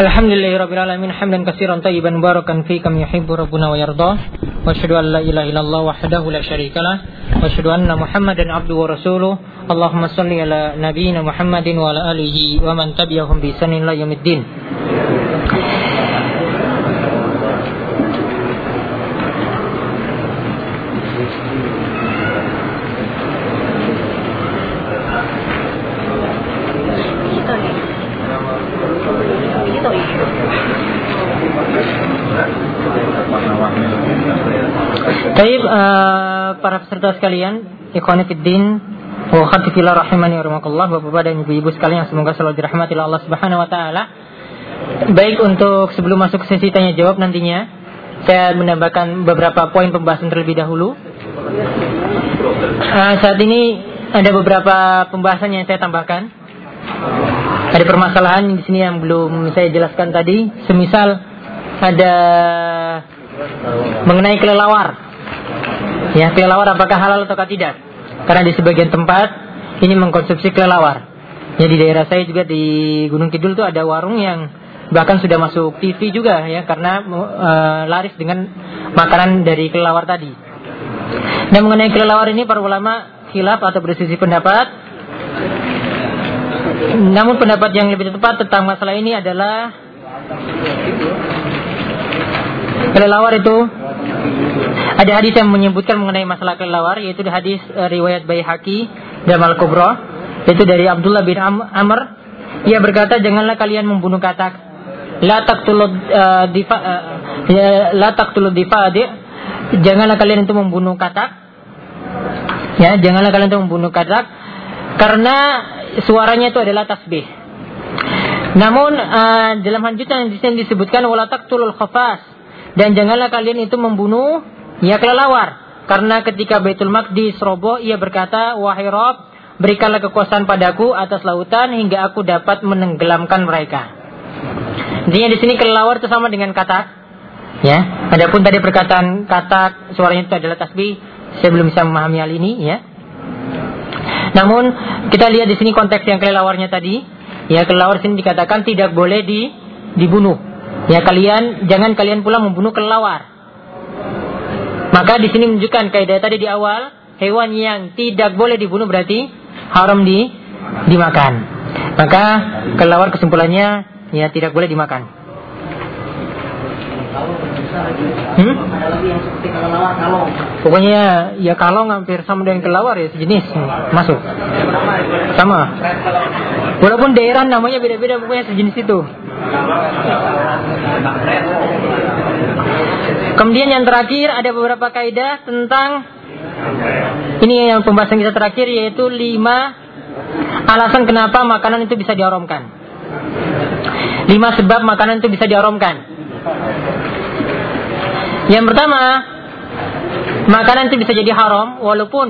الحمد لله رب العالمين حمدا كثيرا طيبا مباركا فيه كم يحب ربنا ويرضاه واشهد ان لا اله الا الله وحده لا شريك له واشهد ان محمدا عبده ورسوله اللهم صل على نبينا محمد وعلى اله ومن تبعهم بإحسان الى يوم الدين Baik, para peserta sekalian, ikhwan fiddin, wa rahimani wa Bapak dan Ibu-ibu sekalian semoga selalu dirahmati Allah Subhanahu wa taala. Baik untuk sebelum masuk sesi tanya jawab nantinya, saya menambahkan beberapa poin pembahasan terlebih dahulu. Uh, saat ini ada beberapa pembahasan yang saya tambahkan. Ada permasalahan di sini yang belum saya jelaskan tadi, semisal ada mengenai kelelawar Ya, kelelawar apakah halal atau tidak? Karena di sebagian tempat ini mengkonsumsi kelelawar. Ya di daerah saya juga di Gunung Kidul itu ada warung yang bahkan sudah masuk TV juga ya karena uh, laris dengan makanan dari kelelawar tadi. Dan mengenai kelelawar ini para ulama khilaf atau bersisi pendapat. Namun pendapat yang lebih tepat tentang masalah ini adalah kelelawar itu ada hadis yang menyebutkan mengenai masalah kelelawar yaitu hadis uh, riwayat Baihaqi dan Al Kubra yaitu dari Abdullah bin Am Amr. Ia berkata janganlah kalian membunuh katak. La taqtulud uh, difa uh, ya, la taqtulud difadi. Janganlah kalian itu membunuh katak. Ya janganlah kalian itu membunuh katak karena suaranya itu adalah tasbih. Namun uh, dalam lanjutan sini disebutkan wala taqtulul khafas. Dan janganlah kalian itu membunuh Ya kelelawar. Karena ketika Baitul Maqdis roboh, ia berkata, Wahai Rob, berikanlah kekuasaan padaku atas lautan hingga aku dapat menenggelamkan mereka. Intinya di sini kelelawar itu sama dengan kata. Ya, adapun tadi perkataan kata suaranya itu adalah tasbih, saya belum bisa memahami hal ini ya. Namun kita lihat di sini konteks yang kelelawarnya tadi, ya kelelawar sini dikatakan tidak boleh di dibunuh. Ya kalian jangan kalian pula membunuh kelelawar. Maka di sini menunjukkan kaidah tadi di awal, hewan yang tidak boleh dibunuh berarti haram di dimakan. Maka kelawar kesimpulannya ya tidak boleh dimakan. Hmm? Pokoknya ya kalau hampir sama dengan kelawar ya sejenis masuk. Sama. Walaupun daerah namanya beda-beda pokoknya sejenis itu. Kemudian yang terakhir ada beberapa kaidah tentang ini yang pembahasan kita terakhir yaitu lima alasan kenapa makanan itu bisa diharamkan. Lima sebab makanan itu bisa diharamkan. Yang pertama, makanan itu bisa jadi haram walaupun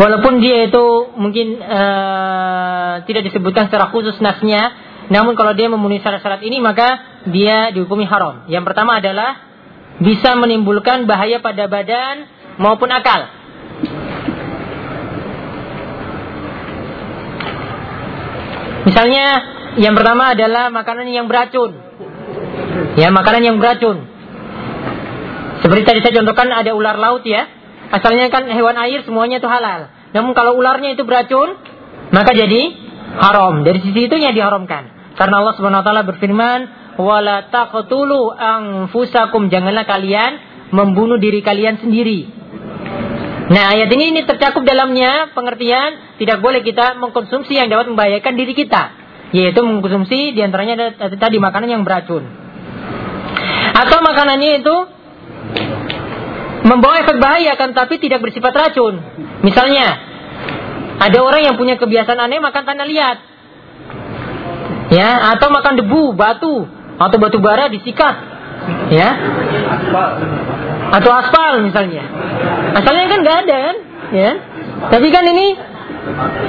walaupun dia itu mungkin uh, tidak disebutkan secara khusus nasnya, namun kalau dia memenuhi syarat-syarat ini maka dia dihukumi haram. Yang pertama adalah bisa menimbulkan bahaya pada badan maupun akal. Misalnya yang pertama adalah makanan yang beracun. Ya, makanan yang beracun. Seperti tadi saya contohkan ada ular laut ya. Asalnya kan hewan air semuanya itu halal. Namun kalau ularnya itu beracun, maka jadi haram. Dari sisi itu yang diharamkan. Karena Allah Subhanahu wa taala berfirman, "Wala taqtulu anfusakum." Janganlah kalian membunuh diri kalian sendiri. Nah, ayat ini ini tercakup dalamnya pengertian tidak boleh kita mengkonsumsi yang dapat membahayakan diri kita, yaitu mengkonsumsi di antaranya ada tadi makanan yang beracun. Atau makanannya itu membawa efek bahaya kan tapi tidak bersifat racun. Misalnya, ada orang yang punya kebiasaan aneh makan tanah liat ya atau makan debu batu atau batu bara disikat. Ya? Atau aspal misalnya. Asalnya kan nggak ada kan? Ya? Tapi kan ini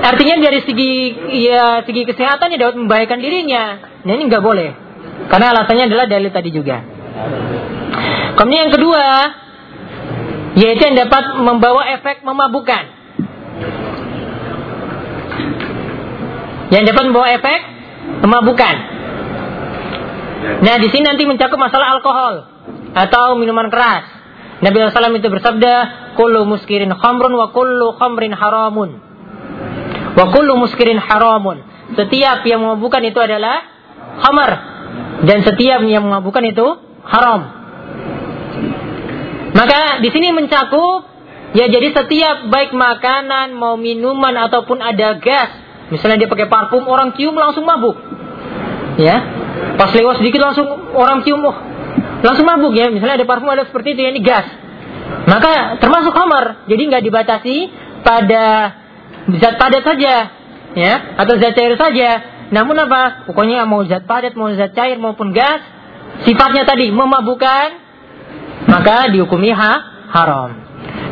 artinya dari segi ya segi kesehatannya dapat membahayakan dirinya. Nah ini nggak boleh. Karena alasannya adalah dalil tadi juga. Kemudian yang kedua yaitu yang dapat membawa efek memabukkan yang dapat membawa efek memabukan. Nah, di sini nanti mencakup masalah alkohol atau minuman keras. Nabi SAW itu bersabda, "Kullu muskirin khamrun wa kullu khamrin haramun." Wa kullu muskirin haramun. Setiap yang memabukkan itu adalah khamar dan setiap yang memabukkan itu haram. Maka di sini mencakup ya jadi setiap baik makanan mau minuman ataupun ada gas, misalnya dia pakai parfum orang cium langsung mabuk. Ya. Pas lewat sedikit langsung orang cium oh, langsung mabuk ya. Misalnya ada parfum ada seperti itu ya ini gas. Maka termasuk khamar. Jadi nggak dibatasi pada zat padat saja ya atau zat cair saja. Namun apa? Pokoknya mau zat padat, mau zat cair maupun gas, sifatnya tadi memabukkan, maka dihukumi ha, haram.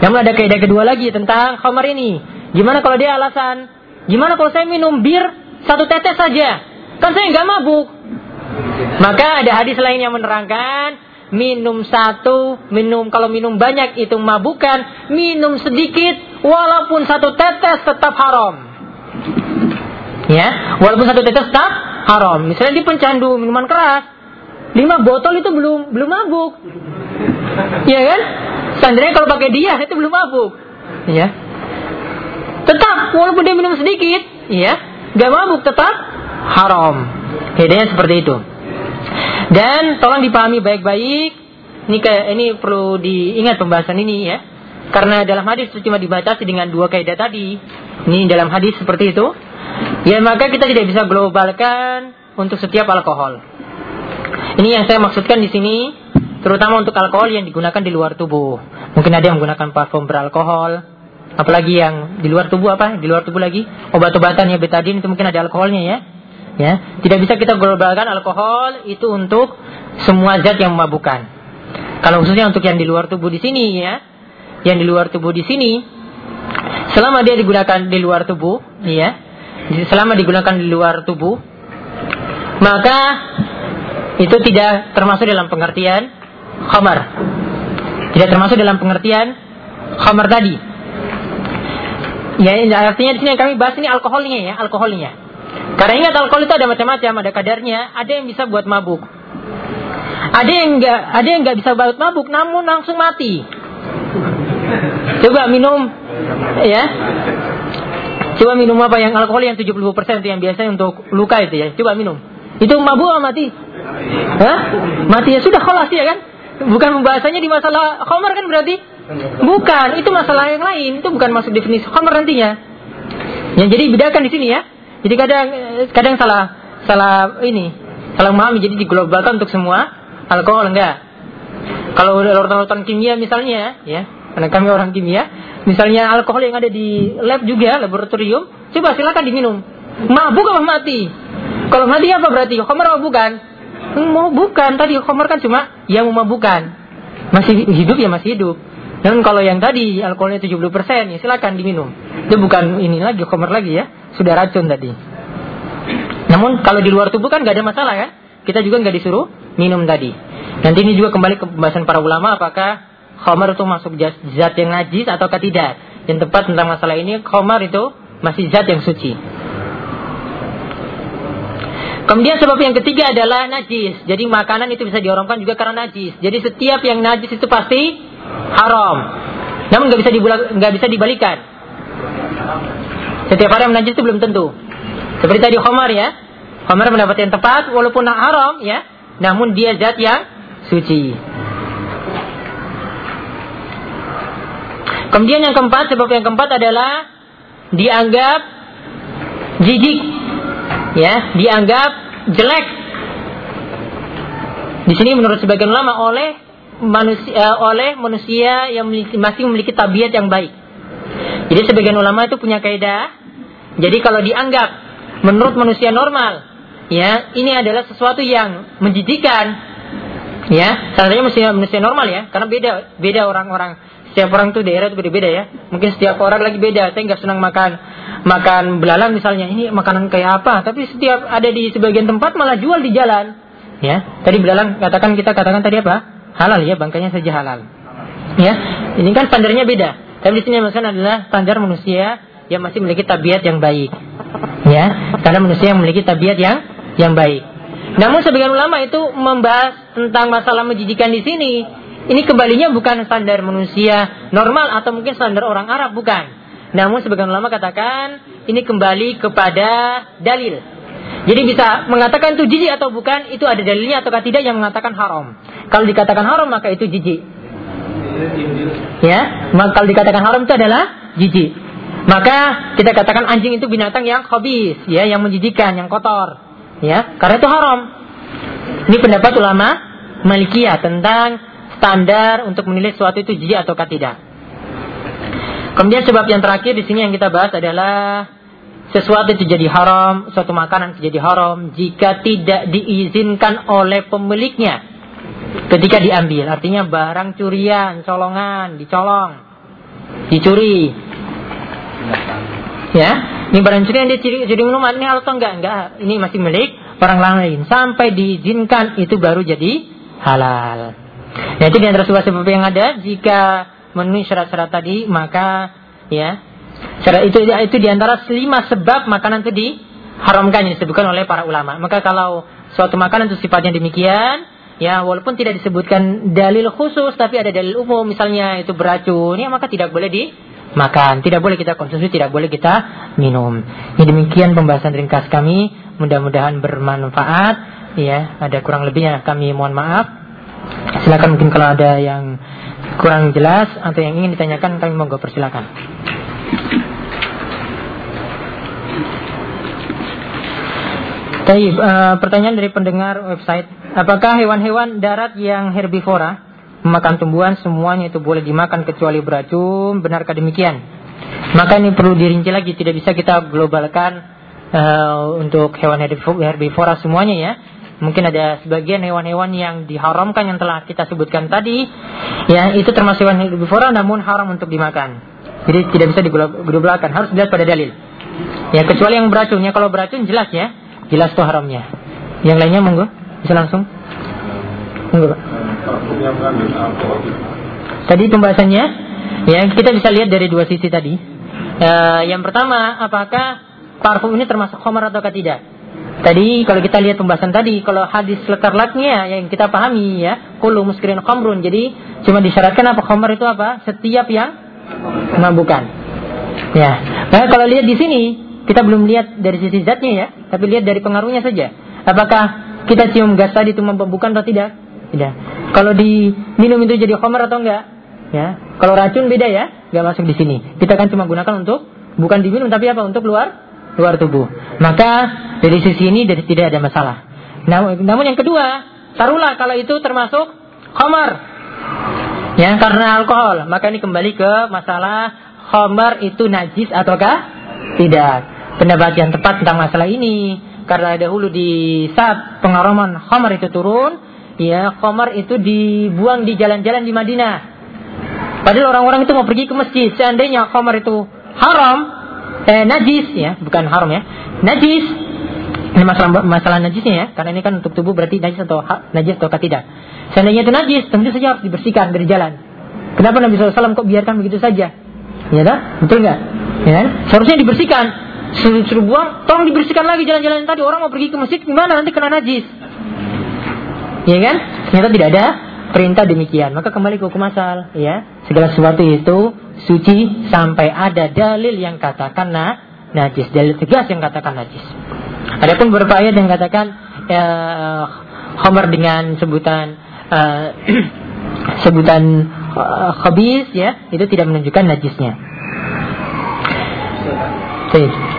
Namun ada kaidah kedua lagi tentang khamar ini. Gimana kalau dia alasan? Gimana kalau saya minum bir satu tetes saja? Kan saya nggak mabuk. Maka ada hadis lain yang menerangkan minum satu, minum kalau minum banyak itu mabukan, minum sedikit walaupun satu tetes tetap haram. Ya, walaupun satu tetes tetap haram. Misalnya di pencandu minuman keras, lima botol itu belum belum mabuk. Ya kan? Seandainya kalau pakai dia itu belum mabuk. Ya. Tetap walaupun dia minum sedikit, ya, gak mabuk tetap haram. Bedanya seperti itu. Dan tolong dipahami baik-baik. Ini ini perlu diingat pembahasan ini ya. Karena dalam hadis itu cuma dibatasi dengan dua kaidah tadi. Ini dalam hadis seperti itu. Ya maka kita tidak bisa globalkan untuk setiap alkohol. Ini yang saya maksudkan di sini, terutama untuk alkohol yang digunakan di luar tubuh. Mungkin ada yang menggunakan parfum beralkohol, apalagi yang di luar tubuh apa? Di luar tubuh lagi obat-obatan ya betadin itu mungkin ada alkoholnya ya. Ya, tidak bisa kita globalkan alkohol itu untuk semua zat yang memabukkan. Kalau khususnya untuk yang di luar tubuh di sini ya, yang di luar tubuh di sini, selama dia digunakan di luar tubuh, ya, selama digunakan di luar tubuh, maka itu tidak termasuk dalam pengertian khamar. Tidak termasuk dalam pengertian khamar tadi. Ya, artinya di sini yang kami bahas ini alkoholnya ya, alkoholnya. Karena ingat alkohol itu ada macam-macam, ada kadarnya, ada yang bisa buat mabuk. Ada yang enggak, ada yang enggak bisa buat mabuk namun langsung mati. Coba minum ya. Coba minum apa yang alkohol yang 70% itu yang biasa untuk luka itu ya. Coba minum. Itu mabuk atau mati? Hah? Mati ya sudah kholas ya kan? Bukan pembahasannya di masalah khamar kan berarti? Bukan, itu masalah yang lain. Itu bukan masuk definisi khamar nantinya. Ya, jadi bedakan di sini ya. Jadi kadang kadang salah salah ini salah memahami jadi diglobalkan untuk semua alkohol enggak. Kalau lautan-lautan kimia misalnya ya, karena kami orang kimia, misalnya alkohol yang ada di lab juga laboratorium, coba silakan diminum. Mabuk apa mati? Kalau mati apa berarti? Khamar apa bukan? Mau bukan, tadi khamar kan cuma yang memabukkan. Masih hidup ya masih hidup. Dan kalau yang tadi alkoholnya 70% ya silakan diminum. Itu bukan ini lagi khamar lagi ya sudah racun tadi. Namun kalau di luar tubuh kan nggak ada masalah kan? Kita juga nggak disuruh minum tadi. Nanti ini juga kembali ke pembahasan para ulama apakah khamar itu masuk zat yang najis atau tidak. Yang tepat tentang masalah ini khamar itu masih zat yang suci. Kemudian sebab yang ketiga adalah najis. Jadi makanan itu bisa diharamkan juga karena najis. Jadi setiap yang najis itu pasti haram. Namun nggak bisa nggak bisa dibalikan. Setiap orang najis itu belum tentu. Seperti tadi Khomar ya. Khomar mendapat yang tepat walaupun haram ya. Namun dia zat yang suci. Kemudian yang keempat, sebab yang keempat adalah dianggap jijik. Ya, dianggap jelek. Di sini menurut sebagian ulama oleh manusia oleh manusia yang masih memiliki tabiat yang baik. Jadi sebagian ulama itu punya kaidah. Jadi kalau dianggap menurut manusia normal, ya ini adalah sesuatu yang menjijikan, ya seandainya manusia manusia normal ya, karena beda beda orang-orang. Setiap orang tuh daerah itu beda-beda ya. Mungkin setiap orang lagi beda. Saya nggak senang makan makan belalang misalnya. Ini makanan kayak apa? Tapi setiap ada di sebagian tempat malah jual di jalan. Ya, tadi belalang katakan kita katakan tadi apa? Halal ya, bangkainya saja halal. Ya, ini kan standarnya beda. Tapi di sini maksudnya adalah standar manusia yang masih memiliki tabiat yang baik. Ya, karena manusia yang memiliki tabiat yang yang baik. Namun sebagian ulama itu membahas tentang masalah menjijikan di sini. Ini kembalinya bukan standar manusia normal atau mungkin standar orang Arab, bukan. Namun sebagian ulama katakan ini kembali kepada dalil. Jadi bisa mengatakan itu jijik atau bukan, itu ada dalilnya atau tidak yang mengatakan haram. Kalau dikatakan haram maka itu jijik. Ya, maka kalau dikatakan haram itu adalah jijik. Maka kita katakan anjing itu binatang yang habis, ya, yang menjijikan, yang kotor. Ya, karena itu haram. Ini pendapat ulama Malikiyah tentang standar untuk menilai sesuatu itu jijik atau tidak. Kemudian sebab yang terakhir di sini yang kita bahas adalah sesuatu itu jadi haram, suatu makanan jadi haram jika tidak diizinkan oleh pemiliknya ketika diambil. Artinya barang curian, colongan, dicolong, dicuri. Ya, ini barang curian dia curi, curi minuman ini atau enggak? Enggak, ini masih milik orang lain. Sampai diizinkan itu baru jadi halal. Nah itu di antara sebab-sebab yang ada jika memenuhi syarat-syarat tadi maka ya Cara itu itu di antara lima sebab makanan itu diharamkan yang disebutkan oleh para ulama. Maka kalau suatu makanan itu sifatnya demikian, ya walaupun tidak disebutkan dalil khusus tapi ada dalil umum misalnya itu beracun, ya maka tidak boleh dimakan, tidak boleh kita konsumsi, tidak boleh kita minum. Ini demikian pembahasan ringkas kami, mudah-mudahan bermanfaat. Ya, ada kurang lebihnya kami mohon maaf. Silakan mungkin kalau ada yang kurang jelas atau yang ingin ditanyakan kami monggo persilakan. Taib, uh, pertanyaan dari pendengar website. Apakah hewan-hewan darat yang herbivora memakan tumbuhan semuanya itu boleh dimakan kecuali beracun? Benarkah demikian? Maka ini perlu dirinci lagi, tidak bisa kita globalkan uh, untuk hewan herbivora semuanya ya. Mungkin ada sebagian hewan-hewan yang diharamkan yang telah kita sebutkan tadi, ya itu termasuk hewan herbivora namun haram untuk dimakan. Jadi tidak bisa diglobalkan, harus dilihat pada dalil. Ya kecuali yang beracunnya, kalau beracun jelas ya, Jelas tuh haramnya. Yang lainnya monggo, bisa langsung. Monggo, Pak. Tadi pembahasannya, ya kita bisa lihat dari dua sisi tadi. Uh, yang pertama, apakah parfum ini termasuk khamar atau tidak? Tadi kalau kita lihat pembahasan tadi, kalau hadis lekar laknya yang kita pahami ya, kulu muskirin khamrun. Jadi cuma disyaratkan apa khamar itu apa? Setiap yang memabukkan. Ya. Nah, kalau lihat di sini kita belum lihat dari sisi zatnya ya, tapi lihat dari pengaruhnya saja. Apakah kita cium gas tadi itu memabukkan atau tidak? Tidak. Kalau diminum itu jadi khamar atau enggak? Ya. Kalau racun beda ya, enggak masuk di sini. Kita kan cuma gunakan untuk bukan diminum tapi apa? Untuk luar luar tubuh. Maka dari sisi ini dari tidak ada masalah. Namun, namun yang kedua, taruhlah kalau itu termasuk khamar. Ya, karena alkohol, maka ini kembali ke masalah khamar itu najis ataukah tidak pendapat yang tepat tentang masalah ini. Karena dahulu di saat pengaraman khamar itu turun ya khamar itu dibuang di jalan-jalan di Madinah. Padahal orang-orang itu mau pergi ke masjid. Seandainya khamar itu haram eh najis ya bukan haram ya najis. Ini masalah masalah najisnya ya karena ini kan untuk tubuh berarti najis atau ha, najis atau tidak seandainya itu najis tentu saja harus dibersihkan dari jalan. Kenapa Nabi SAW kok biarkan begitu saja? Ya dah? Betul nggak? Ya seharusnya dibersihkan suruh, buang, tolong dibersihkan lagi jalan-jalan tadi. Orang mau pergi ke masjid gimana nanti kena najis. Ya kan? Ternyata tidak ada perintah demikian. Maka kembali ke hukum asal, ya. Segala sesuatu itu suci sampai ada dalil yang katakan nah, najis, dalil tegas yang katakan najis. Adapun beberapa ayat yang katakan ya, Homer dengan sebutan uh, sebutan uh, khabis ya, itu tidak menunjukkan najisnya. Baik.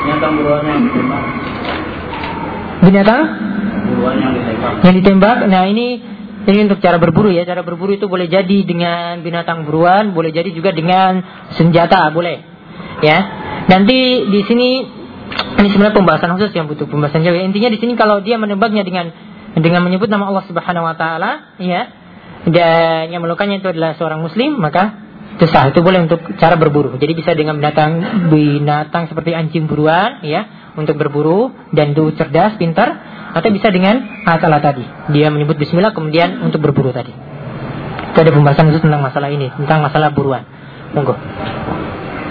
Binatang buruan yang ditembak. Binatang? Buruan yang ditembak. Yang ditembak. Nah ini ini untuk cara berburu ya. Cara berburu itu boleh jadi dengan binatang buruan, boleh jadi juga dengan senjata, boleh. Ya. Nanti di sini ini sebenarnya pembahasan khusus yang butuh pembahasan jauh. Intinya di sini kalau dia menembaknya dengan dengan menyebut nama Allah Subhanahu wa taala, ya. Dan yang melukannya itu adalah seorang muslim, maka itu sah, itu boleh untuk cara berburu. Jadi bisa dengan binatang binatang seperti anjing buruan ya untuk berburu dan itu cerdas, pintar atau bisa dengan alat tadi. Dia menyebut bismillah kemudian untuk berburu tadi. Itu ada pembahasan khusus tentang masalah ini, tentang masalah buruan. Monggo.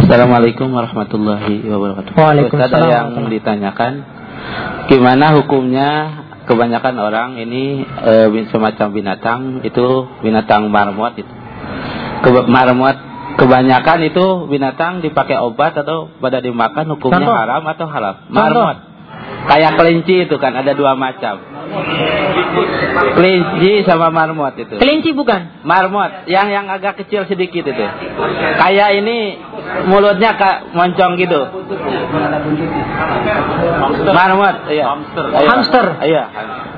Assalamualaikum warahmatullahi wabarakatuh. Waalaikumsalam. Ustaz, yang ditanyakan gimana hukumnya kebanyakan orang ini e, semacam binatang itu binatang marmot itu. Ke, marmot kebanyakan itu binatang dipakai obat atau pada dimakan hukumnya Contoh. haram atau halal? Marmot. Kayak kelinci itu kan ada dua macam. Kelinci sama marmot itu. Kelinci bukan? Marmot yang yang agak kecil sedikit itu. Kayak ini mulutnya kayak moncong gitu. Marmot, iya. Hamster. Hamster. Iya.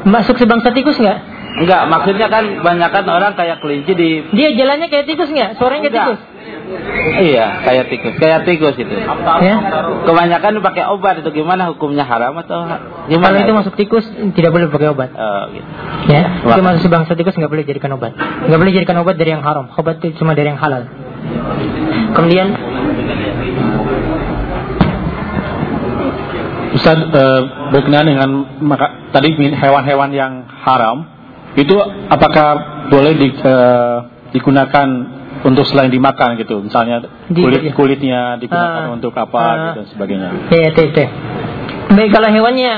Masuk sebangsa tikus nggak? Enggak, maksudnya kan banyakan orang kayak kelinci di Dia jalannya kayak tikus nggak? Suaranya kayak Enggak. tikus? Iya, kayak tikus, kayak tikus itu. Ya. Kebanyakan dipakai obat itu gimana hukumnya haram atau Kalau gimana? itu masuk tikus tidak boleh pakai obat. Oh, gitu. Ya, itu masuk sebangsa tikus nggak boleh jadikan obat. Nggak boleh jadikan obat dari yang haram. Obat itu cuma dari yang halal. Kemudian Ustaz eh, berkenaan dengan maka, tadi hewan-hewan yang haram itu apakah boleh di, eh, digunakan untuk selain dimakan gitu misalnya kulit kulitnya digunakan Ah. untuk apa Ah. gitu dan sebagainya Ya, ya, teh, teh. Baik, kalau hewannya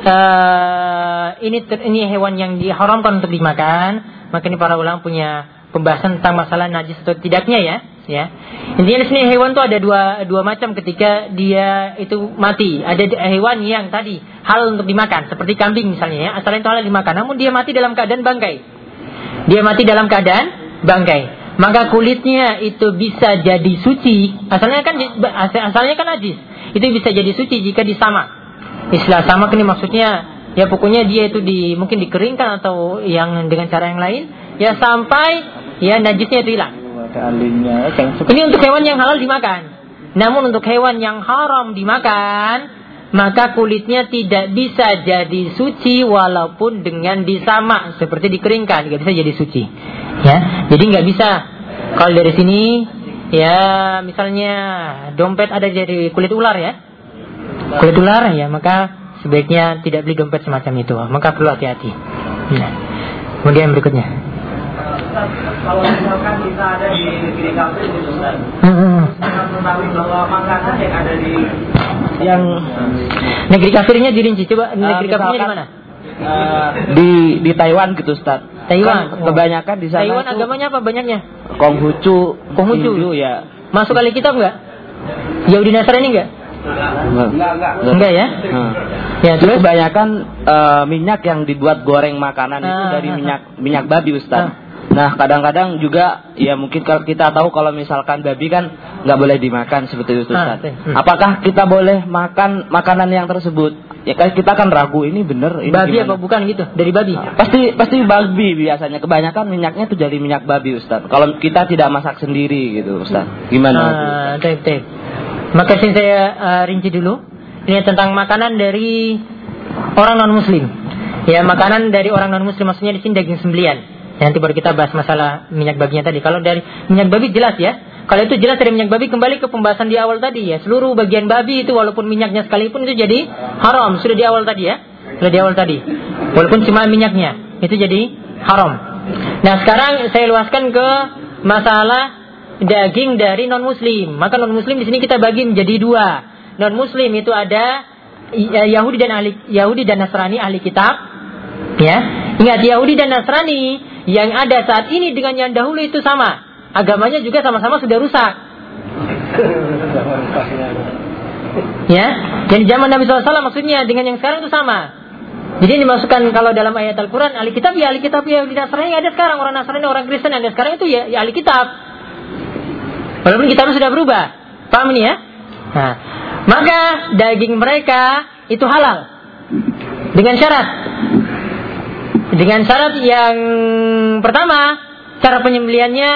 eh ini ter- ini hewan yang diharamkan untuk dimakan, maka ini para ulama punya pembahasan tentang masalah najis atau tidaknya ya, ya. Intinya di sini hewan itu ada dua dua macam ketika dia itu mati. Ada hewan yang tadi halal untuk dimakan, seperti kambing misalnya ya, asalnya itu halal dimakan, namun dia mati dalam keadaan bangkai. Dia mati dalam keadaan bangkai. Maka kulitnya itu bisa jadi suci. Asalnya kan asal- asalnya kan najis. Itu bisa jadi suci jika disama. Istilah sama ini maksudnya ya pokoknya dia itu di mungkin dikeringkan atau yang dengan cara yang lain ya sampai ya najisnya itu hilang. Ini untuk hewan yang halal dimakan. Namun untuk hewan yang haram dimakan, maka kulitnya tidak bisa jadi suci walaupun dengan disama seperti dikeringkan, tidak bisa jadi suci. Ya, jadi nggak bisa. Kalau dari sini, ya misalnya dompet ada dari kulit ular ya, kulit ular ya, maka sebaiknya tidak beli dompet semacam itu. Maka perlu hati-hati. Nah, kemudian berikutnya. Kalau misalkan kita ada di negeri kafir gitu Ustaz, sangat mengetahui bahwa makanan yang ada di yang negeri kafirnya dirinci coba negeri Eh, kafirnya di mana eh, di di Taiwan gitu Ustaz. Taiwan Kan kebanyakan di sana Taiwan itu agamanya apa banyaknya Konghucu, Konghucu. Hindu ya. masuk kali kitab nggak Yahudi Nasrani nggak Enggak, enggak. enggak ya Hmm. ya Terus kebanyakan eh, minyak yang dibuat goreng makanan itu Ah, dari ah, minyak minyak babi Ustaz. Ah. Nah kadang-kadang juga ya mungkin kalau kita tahu kalau misalkan babi kan nggak boleh dimakan seperti itu Ah, Ustaz. hmm. Apakah kita boleh makan makanan yang tersebut? Ya kan kita kan ragu ini bener ini babi gimana? apa bukan gitu dari babi Pasti pasti babi biasanya. Kebanyakan minyaknya tuh dari minyak babi Ustaz. Kalau kita tidak masak sendiri gitu Ustaz. Gimana? Ah, taib, taib. Maka sini saya ah, rinci dulu. Ini tentang makanan dari orang non Muslim. Ya makanan dari orang non Muslim maksudnya di sini daging sembelian. Nanti baru kita bahas masalah minyak babinya tadi. Kalau dari minyak babi jelas ya. Kalau itu jelas dari minyak babi kembali ke pembahasan di awal tadi ya. Seluruh bagian babi itu walaupun minyaknya sekalipun itu jadi haram. Sudah di awal tadi ya. Sudah di awal tadi. Walaupun cuma minyaknya itu jadi haram. Nah sekarang saya luaskan ke masalah daging dari non muslim. Maka non muslim di sini kita bagi menjadi dua. Non muslim itu ada eh, Yahudi dan ahli Yahudi dan Nasrani ahli kitab. Ya, ingat Yahudi dan Nasrani yang ada saat ini dengan yang dahulu itu sama. Agamanya juga sama-sama sudah rusak. Ya, dan zaman Nabi SAW maksudnya dengan yang sekarang itu sama. Jadi yang dimasukkan kalau dalam ayat Al-Quran, ahli kitab ya ahli kitab ya di Nasrani ada sekarang orang Nasrani orang Kristen yang ada sekarang itu ya, ya ahli kitab. Walaupun kitab sudah berubah, paham ini ya? Nah, maka daging mereka itu halal dengan syarat. Dengan syarat yang pertama, cara penyembeliannya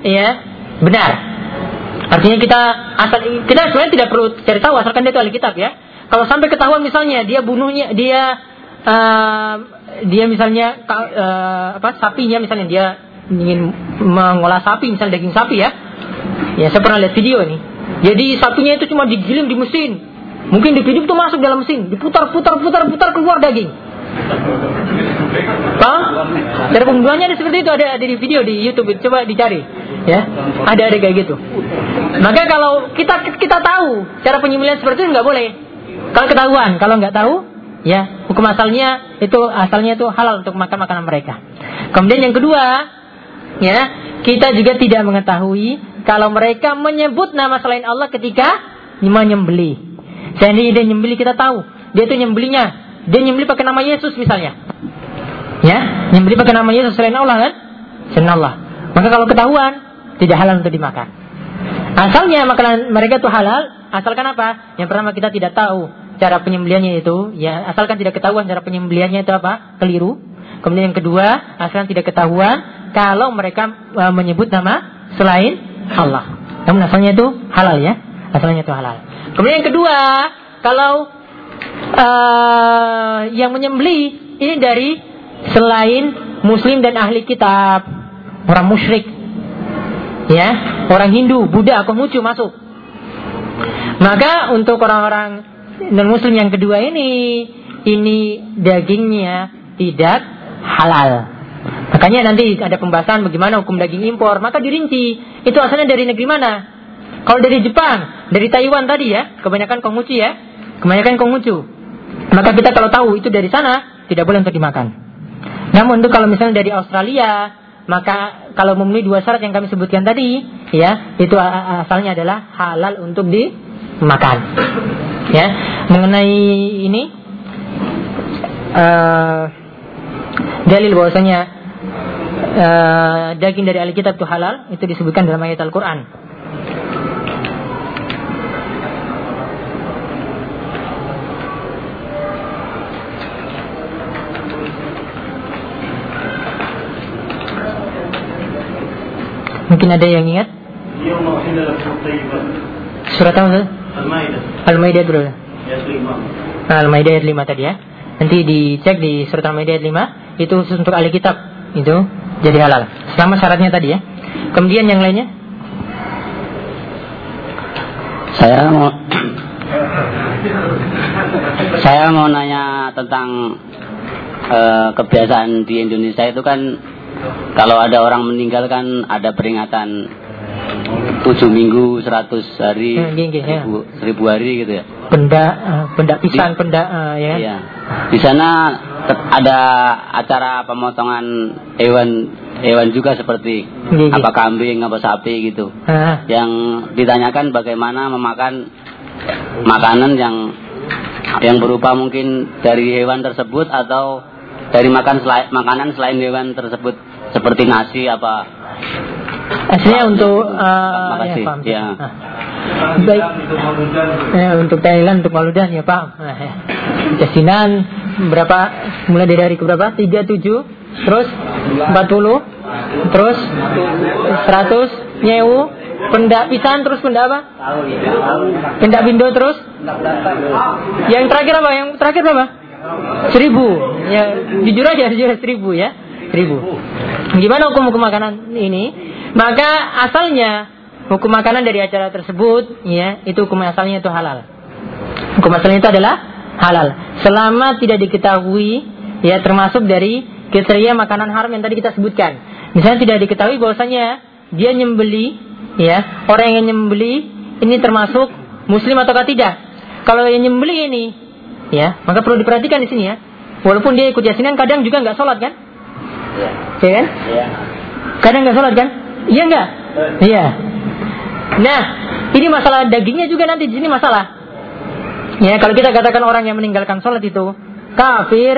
ya benar. Artinya kita asal kita sebenarnya tidak perlu cari tahu asalkan dia itu ahli kitab ya. Kalau sampai ketahuan misalnya dia bunuhnya dia eh, dia misalnya eh, apa sapinya misalnya dia ingin mengolah sapi misalnya daging sapi ya. Ya saya pernah lihat video nih. Jadi sapinya itu cuma digiling di mesin. Mungkin di video itu masuk dalam mesin, diputar putar putar putar keluar daging. Paham? Cara pembunuhannya ada seperti itu ada ada di video di YouTube coba dicari ya. Ada ada kayak gitu. Maka kalau kita kita tahu cara penyembelihan seperti itu nggak boleh. Kalau ketahuan kalau nggak tahu ya hukum asalnya itu asalnya itu halal untuk makan makanan mereka. Kemudian yang kedua ya kita juga tidak mengetahui kalau mereka menyebut nama selain Allah ketika menyembeli. Seandainya dia nyembeli kita tahu. Dia itu nyembelinya. Dia nyembeli pakai nama Yesus misalnya ya? Nyembeli pakai nama Yesus selain Allah kan? Selain Allah. Maka kalau ketahuan tidak halal untuk dimakan. Asalnya makanan mereka itu halal asalkan apa? Yang pertama kita tidak tahu cara penyembeliannya itu ya. Asalkan tidak ketahuan cara penyembeliannya itu apa? Keliru. Kemudian yang kedua asalkan tidak ketahuan kalau mereka uh, menyebut nama selain Allah. Namun asalnya itu halal ya. Asalnya itu halal. Kemudian yang kedua kalau uh, yang menyembeli ini dari selain muslim dan ahli kitab orang musyrik ya orang Hindu Buddha Konghucu masuk maka untuk orang-orang non muslim yang kedua ini ini dagingnya tidak halal. Makanya nanti ada pembahasan bagaimana hukum daging impor. Maka dirinci itu asalnya dari negeri mana? Kalau dari Jepang, dari Taiwan tadi ya, kebanyakan Konghucu ya, kebanyakan Konghucu. Maka kita kalau tahu itu dari sana tidak boleh untuk dimakan. Namun untuk kalau misalnya dari Australia, maka kalau memenuhi dua syarat yang kami sebutkan tadi, ya itu asalnya adalah halal untuk dimakan. Ya, mengenai ini uh, dalil bahwasanya uh, daging dari ahli kitab itu halal itu disebutkan dalam ayat Al-Qur'an. Mungkin ada yang ingat? Surat apa? Al-Maidah. Al-Maidah berapa? Al-Maidah ayat 5 tadi ya. Nanti dicek di surat Al-Maidah ayat 5 itu khusus untuk ahli kitab itu jadi halal. Selama syaratnya tadi ya. Kemudian yang lainnya? Saya mau saya mau nanya tentang uh, kebiasaan di Indonesia itu kan kalau ada orang meninggal kan ada peringatan tujuh minggu, seratus hari, Hmm, gini, gini, ya. seribu, hari gitu ya. Benda uh, benda pisang, Di- benda uh, ya. Iya. Di sana ada acara pemotongan hewan hewan juga seperti iya. apa kambing, apa sapi gitu. Ah, Yang ditanyakan bagaimana memakan makanan yang yang berupa mungkin dari hewan tersebut atau dari makan selai- makanan selain hewan tersebut seperti nasi apa Aslinya untuk uh, ya, paham. Ya. Ah. Baik. Ya, untuk Thailand untuk Maludan ya paham. Nah, ya. Jasinan berapa mulai dari berapa? 37 terus 40 terus 100 nyewu pendak pisan terus pendak apa? Pendak bindo terus yang terakhir apa? Yang terakhir berapa? Seribu. Ya, jujur aja, jujur seribu ya. Seribu. Gimana hukum-hukum makanan ini? Maka asalnya hukum makanan dari acara tersebut, ya, itu hukum asalnya itu halal. Hukum asalnya itu adalah halal. Selama tidak diketahui, ya, termasuk dari kriteria makanan haram yang tadi kita sebutkan. Misalnya tidak diketahui bahwasanya dia nyembeli, ya, orang yang nyembeli ini termasuk muslim ataukah tidak. Kalau yang nyembeli ini, ya, maka perlu diperhatikan di sini ya. Walaupun dia ikut yasinan, kadang juga nggak sholat kan? Ya kan? Kadang nggak sholat kan? Iya nggak? Iya. Nah, ini masalah dagingnya juga nanti di sini masalah. Ya, kalau kita katakan orang yang meninggalkan sholat itu kafir,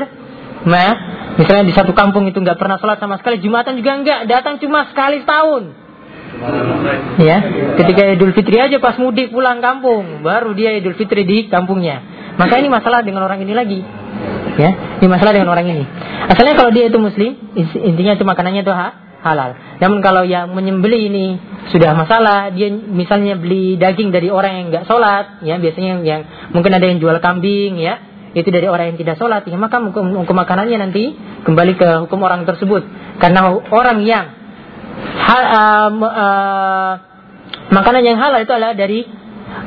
nah, misalnya di satu kampung itu nggak pernah sholat sama sekali, jumatan juga nggak, datang cuma sekali setahun. Ya, ketika Idul Fitri aja pas mudik pulang kampung, baru dia Idul Fitri di kampungnya. Maka ini masalah dengan orang ini lagi. Ya, ini masalah dengan orang ini. Asalnya kalau dia itu muslim, intinya itu makanannya itu ha- halal. Namun kalau yang menyembeli ini sudah masalah, dia misalnya beli daging dari orang yang nggak sholat, ya biasanya yang, mungkin ada yang jual kambing, ya itu dari orang yang tidak sholat, ya maka hukum, hukum makanannya nanti kembali ke hukum orang tersebut. Karena orang yang hal, uh, uh, makanan yang halal itu adalah dari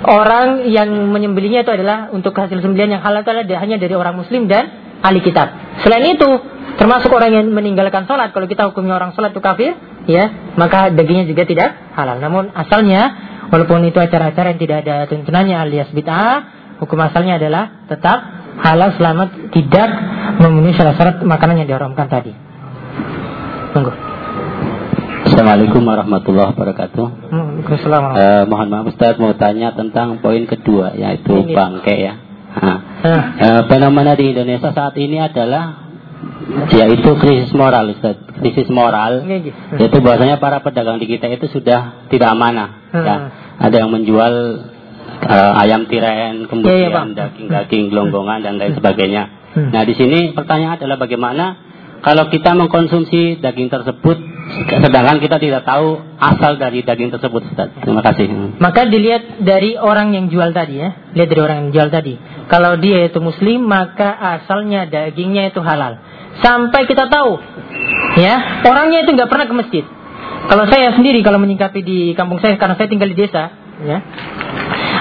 orang yang menyembelinya itu adalah untuk hasil sembelihan yang halal itu adalah hanya dari orang muslim dan ahli kitab. Selain itu, termasuk orang yang meninggalkan sholat. Kalau kita hukumnya orang sholat itu kafir, ya, maka dagingnya juga tidak halal. Namun asalnya, walaupun itu acara-acara yang tidak ada tuntunannya alias bid'ah, hukum asalnya adalah tetap halal selama tidak memenuhi syarat-syarat makanan yang diharamkan tadi. Tunggu. Assalamualaikum warahmatullahi wabarakatuh. Hmm, Waalaikumsalam. Eh, mohon maaf Ustaz mau tanya tentang poin kedua yaitu Ini. bangke ya. Nah, Ah. eh, fenomena di Indonesia saat ini adalah yaitu krisis moral Ustaz. Krisis moral Ini, yaitu bahwasanya para pedagang di kita itu sudah tidak amanah. Hmm. Ya. Ada yang menjual eh, ayam Iya, tiren, iya, kemudian Pak. daging-daging gelonggongan dan lain sebagainya. Hmm. Nah, di sini pertanyaan adalah bagaimana kalau kita mengkonsumsi daging tersebut sedangkan kita tidak tahu asal dari daging tersebut Ustaz. Terima kasih. Maka dilihat dari orang yang jual tadi ya. Lihat dari orang yang jual tadi. Kalau dia itu muslim, maka asalnya dagingnya itu halal. Sampai kita tahu. Ya, orangnya itu nggak pernah ke masjid. Kalau saya sendiri kalau menyingkapi di kampung saya karena saya tinggal di desa, ya.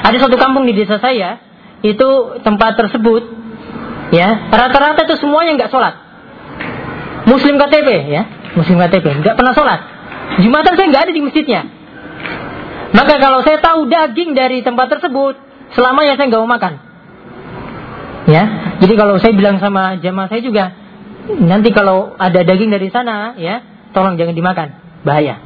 Ada satu kampung di desa saya, itu tempat tersebut ya, rata-rata itu semuanya nggak sholat. Muslim KTP ya, Muslim KTP, nggak pernah sholat. Jumatan saya nggak ada di masjidnya. Maka kalau saya tahu daging dari tempat tersebut, selamanya saya nggak mau makan. Ya, jadi kalau saya bilang sama jamaah saya juga, nanti kalau ada daging dari sana, ya, tolong jangan dimakan, bahaya.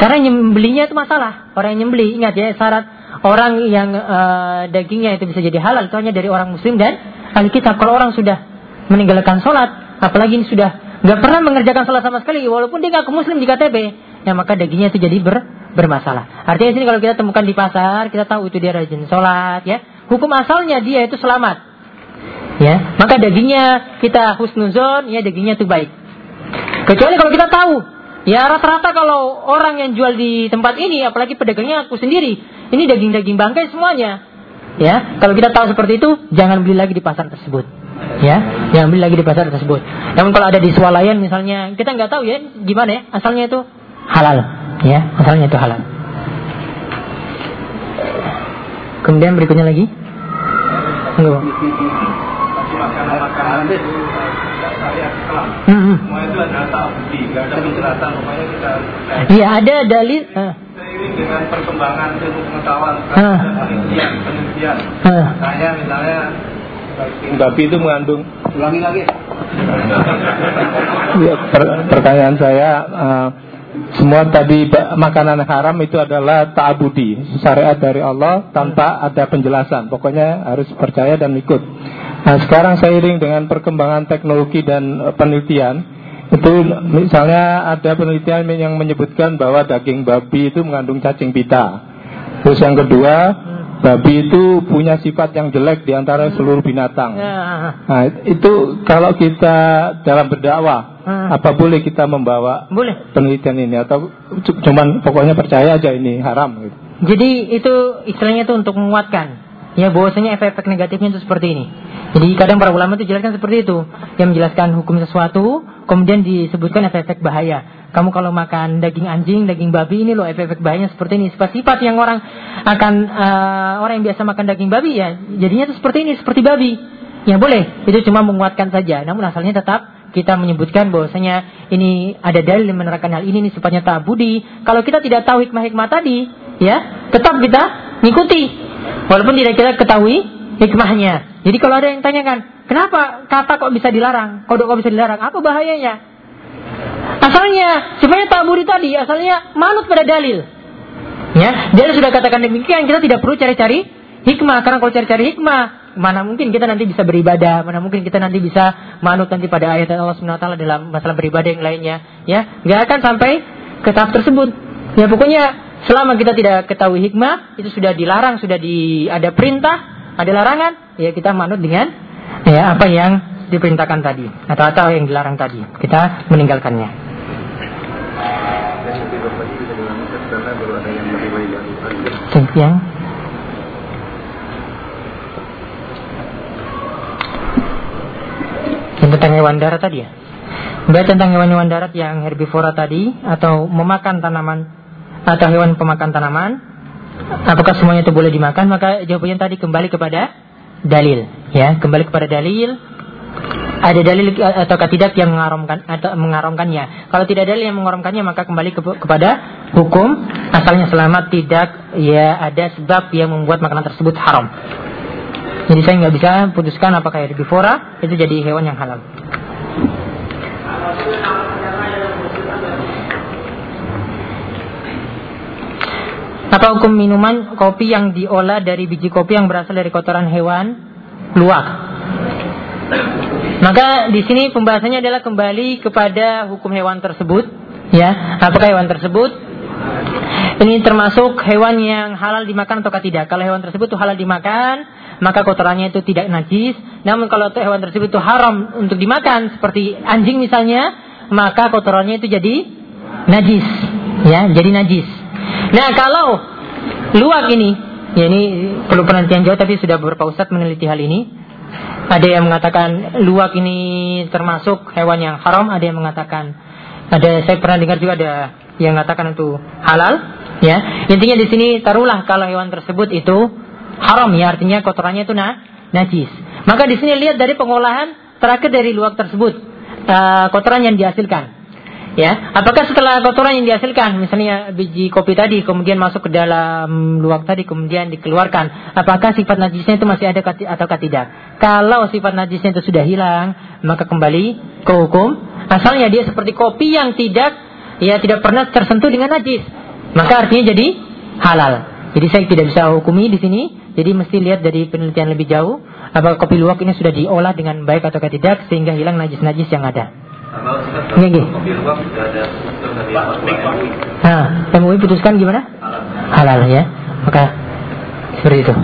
Karena nyembelinya itu masalah. Orang yang nyembeli, ingat ya, syarat orang yang eh, dagingnya itu bisa jadi halal itu hanya dari orang muslim dan ahli kitab. Kalau orang sudah meninggalkan sholat, apalagi ini sudah nggak pernah mengerjakan sholat sama sekali, walaupun dia ngaku muslim di KTP, ya maka dagingnya itu jadi ber, bermasalah. Artinya sini kalau kita temukan di pasar, kita tahu itu dia rajin sholat, ya. Hukum asalnya dia itu selamat, ya. Maka dagingnya kita husnuzon, ya dagingnya itu baik. Kecuali kalau kita tahu, ya rata-rata kalau orang yang jual di tempat ini, apalagi pedagangnya aku sendiri, ini daging-daging bangkai semuanya. Ya, kalau kita tahu seperti itu, jangan beli lagi di pasar tersebut. Ya, jangan beli lagi di pasar tersebut. Namun kalau ada di swalayan misalnya, kita nggak tahu ya gimana ya, asalnya itu halal. Ya, asalnya itu halal. Kemudian berikutnya lagi. Enggak. Hmm, hmm. Iya ada dalil. eh, seiring dengan perkembangan ilmu pengetahuan, Ah. penelitian, penelitian. eh. Makanya misalnya Babi itu mengandung ulangi lagi. Ya, per- pertanyaan saya eh, semua tadi makanan haram itu adalah ta'abudi syariat dari Allah tanpa ada penjelasan. Pokoknya harus percaya dan ikut. Nah sekarang seiring dengan perkembangan teknologi dan eh, penelitian. Itu misalnya ada penelitian yang menyebutkan bahwa daging babi itu mengandung cacing pita. Terus yang kedua babi itu punya sifat yang jelek di antara seluruh binatang Ya, Nah, itu kalau kita dalam berdakwah, Hmm. apa boleh kita membawa boleh. penelitian ini atau cu- cuman pokoknya percaya aja ini haram gitu. Jadi itu istilahnya itu untuk menguatkan ya bahwasanya efek-efek negatifnya itu seperti ini. Jadi kadang para ulama itu jelaskan seperti itu, yang menjelaskan hukum sesuatu, kemudian disebutkan efek-efek bahaya. Kamu kalau makan daging anjing, daging babi ini loh efek-efek bahayanya seperti ini. Sifat-sifat yang orang akan eh, orang yang biasa makan daging babi ya jadinya itu seperti ini, seperti babi. Ya boleh, itu cuma menguatkan saja. Namun asalnya tetap kita menyebutkan bahwasanya ini ada dalil yang menerangkan hal ini, ini sifatnya ta'budi. Kalau kita tidak tahu hikmah-hikmah tadi, ya tetap kita ngikuti. Walaupun tidak kita ketahui hikmahnya. Jadi kalau ada yang tanyakan, kenapa kata kok bisa dilarang? Kodok kok bisa dilarang? Apa bahayanya? Asalnya, sebenarnya ta'budi tadi, asalnya manut pada dalil. Ya, dia sudah katakan demikian, kita tidak perlu cari-cari hikmah. Karena kalau cari-cari hikmah, mana mungkin kita nanti bisa beribadah, mana mungkin kita nanti bisa manut nanti pada ayat Allah SWT dalam masalah beribadah yang lainnya. Ya, nggak akan sampai ke tahap tersebut. Ya, pokoknya selama kita tidak ketahui hikmah, itu sudah dilarang, sudah di ada perintah, ada larangan, ya kita manut dengan ya apa yang diperintahkan tadi atau atau yang dilarang tadi. Kita meninggalkannya. Yang tentang hewan darat tadi ya. Berarti tentang hewan-hewan darat yang herbivora tadi atau memakan tanaman atau hewan pemakan tanaman, apakah semuanya itu boleh dimakan? Maka jawabannya tadi kembali kepada dalil, ya, kembali kepada dalil ada dalil atau tidak yang mengharamkan atau mengaramkannya. Kalau tidak ada dalil yang mengharamkannya maka kembali ke, kepada hukum asalnya selamat tidak ya ada sebab yang membuat makanan tersebut haram. Jadi saya nggak bisa putuskan apakah herbivora itu jadi hewan yang halal. Apa hukum minuman kopi yang diolah dari biji kopi yang berasal dari kotoran hewan luwak? Maka di sini pembahasannya adalah kembali kepada hukum hewan tersebut, ya. Apakah hewan tersebut ini termasuk hewan yang halal dimakan atau tidak? Kalau hewan tersebut itu halal dimakan, maka kotorannya itu tidak najis. Namun kalau hewan tersebut itu haram untuk dimakan, seperti anjing misalnya, maka kotorannya itu jadi najis, ya, jadi najis. Nah kalau luwak ini, ya ini perlu penelitian jauh tapi sudah beberapa ustadz meneliti hal ini. Ada yang mengatakan luwak ini termasuk hewan yang haram, ada yang mengatakan ada saya pernah dengar juga ada yang mengatakan itu halal, ya. Intinya di sini taruhlah kalau hewan tersebut itu haram ya artinya kotorannya itu nah, najis. Maka di sini lihat dari pengolahan terakhir dari luwak tersebut uh, kotoran yang dihasilkan. Ya, apakah setelah kotoran yang dihasilkan, misalnya biji kopi tadi, kemudian masuk ke dalam luwak tadi, kemudian dikeluarkan, apakah sifat najisnya itu masih ada atau tidak? Kalau sifat najisnya itu sudah hilang, maka kembali ke hukum. Asalnya dia seperti kopi yang tidak, ya tidak pernah tersentuh dengan najis, maka artinya jadi halal. Jadi saya tidak bisa hukumi di sini. Jadi mesti lihat dari penelitian lebih jauh, apakah kopi luwak ini sudah diolah dengan baik atau tidak sehingga hilang najis-najis yang ada. Iya, iya. Nah, MUI putuskan gimana? Halal ya. Maka seperti itu.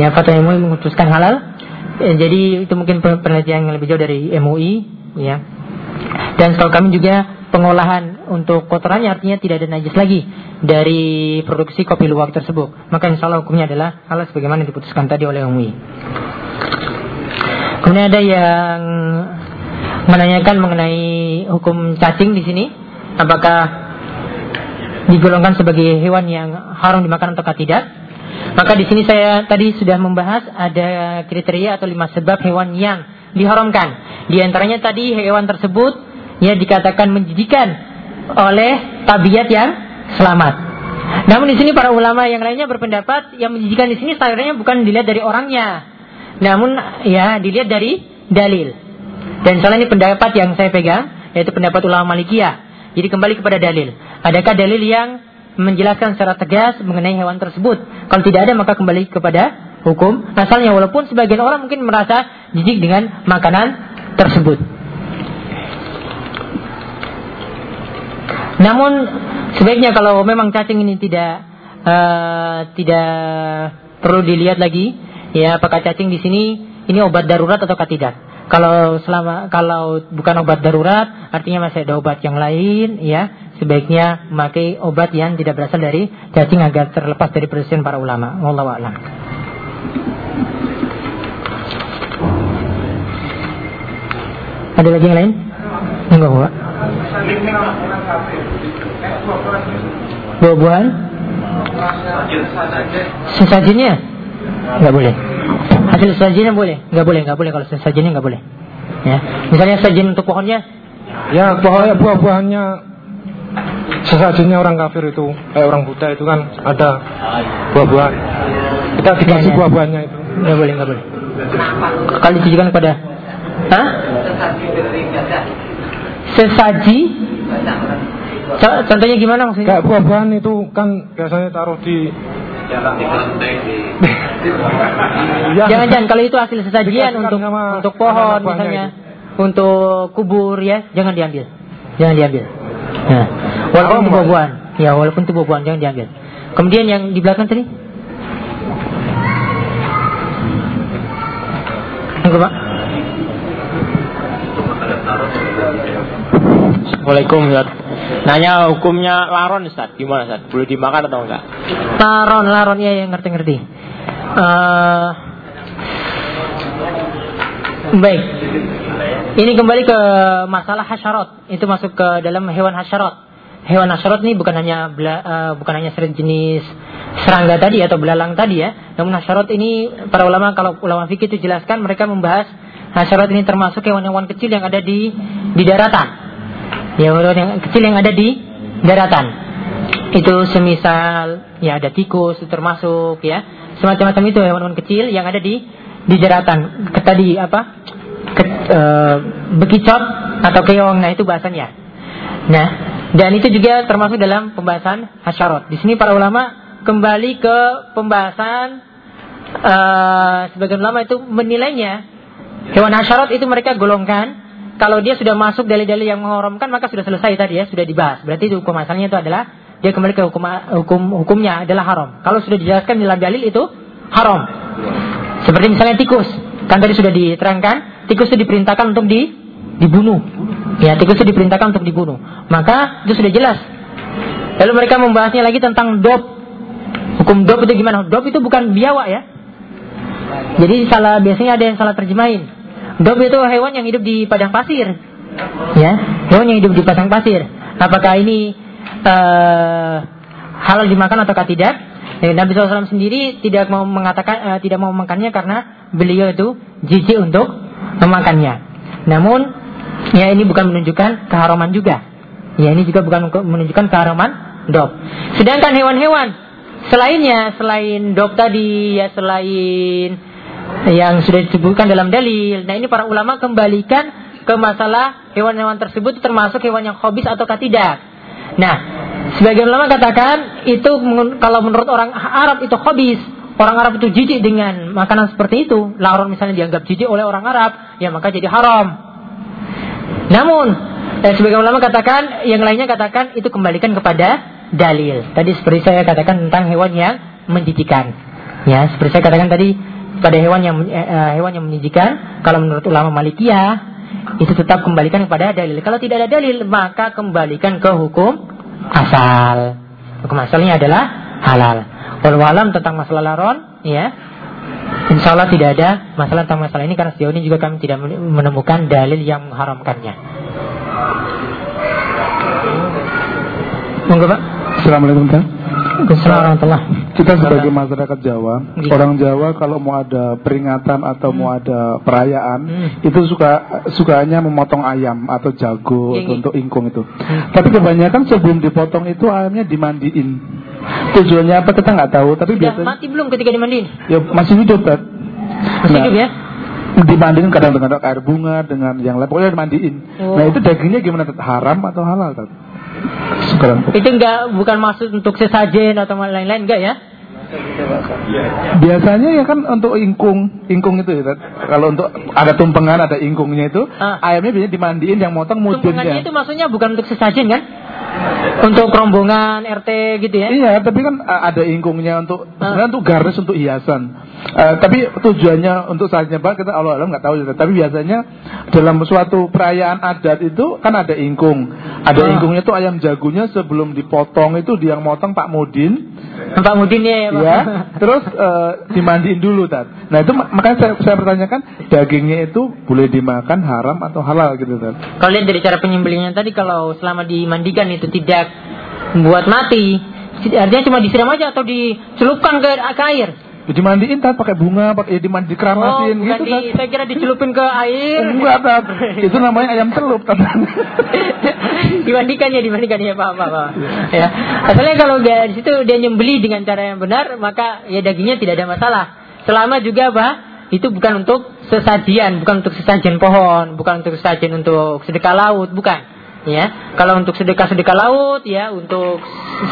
Ya, fatwa MUI memutuskan halal. Ya, jadi itu mungkin penelitian yang lebih jauh dari MUI, ya. Dan setahu kami juga pengolahan untuk kotorannya artinya tidak ada najis lagi dari produksi kopi luwak tersebut. Maka insya Allah hukumnya adalah halal sebagaimana diputuskan tadi oleh MUI. Kemudian ada yang menanyakan mengenai hukum cacing di sini, apakah digolongkan sebagai hewan yang haram dimakan atau tidak? Maka di sini saya tadi sudah membahas ada kriteria atau lima sebab hewan yang diharamkan. Di antaranya tadi hewan tersebut ya dikatakan menjijikan oleh tabiat yang selamat. Namun di sini para ulama yang lainnya berpendapat yang menjijikan di sini sebenarnya bukan dilihat dari orangnya, namun ya dilihat dari dalil. Dan salah ini pendapat yang saya pegang, yaitu pendapat ulama Malikiyah. Jadi kembali kepada dalil. Adakah dalil yang menjelaskan secara tegas mengenai hewan tersebut? Kalau tidak ada maka kembali kepada hukum asalnya. Walaupun sebagian orang mungkin merasa jijik dengan makanan tersebut. Namun sebaiknya kalau memang cacing ini tidak uh, tidak perlu dilihat lagi, ya apakah cacing di sini ini obat darurat atau tidak? Kalau selama kalau bukan obat darurat, artinya masih ada obat yang lain, ya sebaiknya memakai obat yang tidak berasal dari cacing agar terlepas dari perselisihan para ulama. Wallahu a'lam. Ada lagi yang lain? Enggak, Pak. Buah-buahan? Sesajinya? Enggak boleh. Hasil sajinya boleh? Nggak boleh, nggak boleh kalau sajinya nggak boleh. Ya, misalnya sajian untuk pohonnya? Ya, pohonnya buah-buahannya sesajinya orang kafir itu, kayak orang Buddha itu kan ada buah-buahan. Kita dikasih ya, ya. buah-buahannya itu. Nggak boleh, nggak boleh. Kali ditujukan kepada Hah? Sesaji? Contohnya gimana maksudnya? Kayak buah-buahan itu kan biasanya taruh di Jangan-jangan kalau itu hasil sesajian untuk untuk pohon misalnya, itu. untuk kubur ya, jangan diambil. Jangan diambil. Nah, walaupun itu buah-buahan, ya walaupun itu buah-buahan jangan diambil. Kemudian yang di belakang tadi? Enggak, Pak. Assalamualaikum Ustaz. Nanya hukumnya laron Ustaz, gimana Ustaz? Boleh dimakan atau enggak? Laron, laron ya yang ngerti-ngerti. Uh, baik. Ini kembali ke masalah hasyarat. Itu masuk ke dalam hewan hasyarat. Hewan hasyarat ini bukan hanya bela, uh, bukan hanya jenis serangga tadi atau belalang tadi ya. Namun hasyarat ini para ulama kalau ulama fikih itu jelaskan mereka membahas Hasyarat ini termasuk hewan-hewan kecil yang ada di di daratan. Ya, hewan yang kecil yang ada di daratan. Itu semisal ya ada tikus termasuk ya. Semacam-macam itu hewan-hewan kecil yang ada di di daratan. Tadi apa? Ke, e, bekicot atau keong. Nah, itu bahasanya. Nah, dan itu juga termasuk dalam pembahasan hasyarat. Di sini para ulama kembali ke pembahasan uh, sebagian ulama itu menilainya hewan hasyarat itu mereka golongkan kalau dia sudah masuk dalil-dalil yang mengharamkan maka sudah selesai tadi ya sudah dibahas. Berarti hukum asalnya itu adalah dia kembali ke hukum hukum hukumnya adalah haram. Kalau sudah dijelaskan dalam dalil itu haram. Seperti misalnya tikus. Kan tadi sudah diterangkan tikus itu diperintahkan untuk di dibunuh. Ya tikus itu diperintahkan untuk dibunuh. Maka itu sudah jelas. Lalu mereka membahasnya lagi tentang dop hukum dop itu gimana? Dop itu bukan biawak ya. Jadi salah biasanya ada yang salah terjemahin. Dob itu hewan yang hidup di padang pasir. Ya, hewan yang hidup di padang pasir. Apakah ini uh, halal dimakan atau tidak? Ya, Nabi SAW sendiri tidak mau mengatakan uh, tidak mau memakannya karena beliau itu jijik untuk memakannya. Namun ya ini bukan menunjukkan keharaman juga. Ya ini juga bukan menunjukkan keharaman dob. Sedangkan hewan-hewan Selainnya, selain dok tadi, ya selain yang sudah disebutkan dalam dalil. Nah ini para ulama kembalikan ke masalah hewan-hewan tersebut termasuk hewan yang hobis atau tidak. Nah, sebagian ulama katakan itu kalau menurut orang Arab itu hobis. Orang Arab itu jijik dengan makanan seperti itu. Laron misalnya dianggap jijik oleh orang Arab, ya maka jadi haram. Namun, eh, sebagian ulama katakan, yang lainnya katakan itu kembalikan kepada dalil. Tadi seperti saya katakan tentang hewan yang menjijikan. Ya, seperti saya katakan tadi pada hewan yang eh, hewan yang menjijikan, kalau menurut ulama Malikiyah itu tetap kembalikan kepada dalil. Kalau tidak ada dalil, maka kembalikan ke hukum asal. Hukum asalnya adalah halal. Walau tentang masalah laron, ya, Insya Allah tidak ada masalah tentang masalah ini karena sejauh ini juga kami tidak menemukan dalil yang mengharamkannya. Monggo Pak. Assalamualaikum Pak. Kita sebagai masyarakat Jawa, Gini. orang Jawa kalau mau ada peringatan atau hmm. mau ada perayaan, hmm. itu suka sukanya memotong ayam atau jago Gini. untuk ingkung itu. Hmm. Tapi kebanyakan sebelum dipotong itu ayamnya dimandiin. Tujuannya apa kita nggak tahu, tapi Sudah biasanya mati belum ketika dimandiin? Ya masih hidup kan. Masih nah, hidup ya? dimandiin kadang dengan air bunga dengan yang lain pokoknya dimandiin. Oh. Nah itu dagingnya gimana? Haram atau halal? Tat? Sekarang. Itu enggak bukan maksud untuk sesajen atau lain-lain enggak ya? Biasanya ya kan untuk ingkung, ingkung itu ya. Kalau untuk ada tumpengan, ada ingkungnya itu, ah. ayamnya biasanya dimandiin yang motong mudunnya. Tumpengannya itu maksudnya bukan untuk sesajen kan? Untuk rombongan RT gitu ya? Iya, tapi kan ada ingkungnya untuk ah. sebenarnya untuk garis untuk hiasan. Uh, tapi tujuannya untuk saatnya pak kita Allah Allah nggak tahu juga. Tapi biasanya dalam suatu perayaan adat itu kan ada ingkung. Ada ah. ingkungnya itu ayam jagunya sebelum dipotong itu dia yang motong Pak Mudin. Pak Mudin ya, Pak. ya terus uh, dimandiin dulu tat. Nah itu makanya saya, saya pertanyakan dagingnya itu boleh dimakan haram atau halal gitu tat. Kalau lihat dari cara penyembelihnya tadi kalau selama dimandikan itu tidak membuat mati, artinya cuma disiram aja atau dicelupkan ke, ke air. Dimandiin tat pakai bunga, pakai ya dimandi keramasin oh, gitu di, Saya kira dicelupin ke air. Enggak tat. Itu namanya ayam celup tat. dimandikan ya, dimandikan ya Pak, Pak, Pak. Ya. Asalnya kalau dia di situ dia nyembeli dengan cara yang benar, maka ya dagingnya tidak ada masalah. Selama juga Pak, itu bukan untuk sesajian, bukan untuk sesajian pohon, bukan untuk sesajian untuk sedekah laut, bukan ya kalau untuk sedekah sedekah laut ya untuk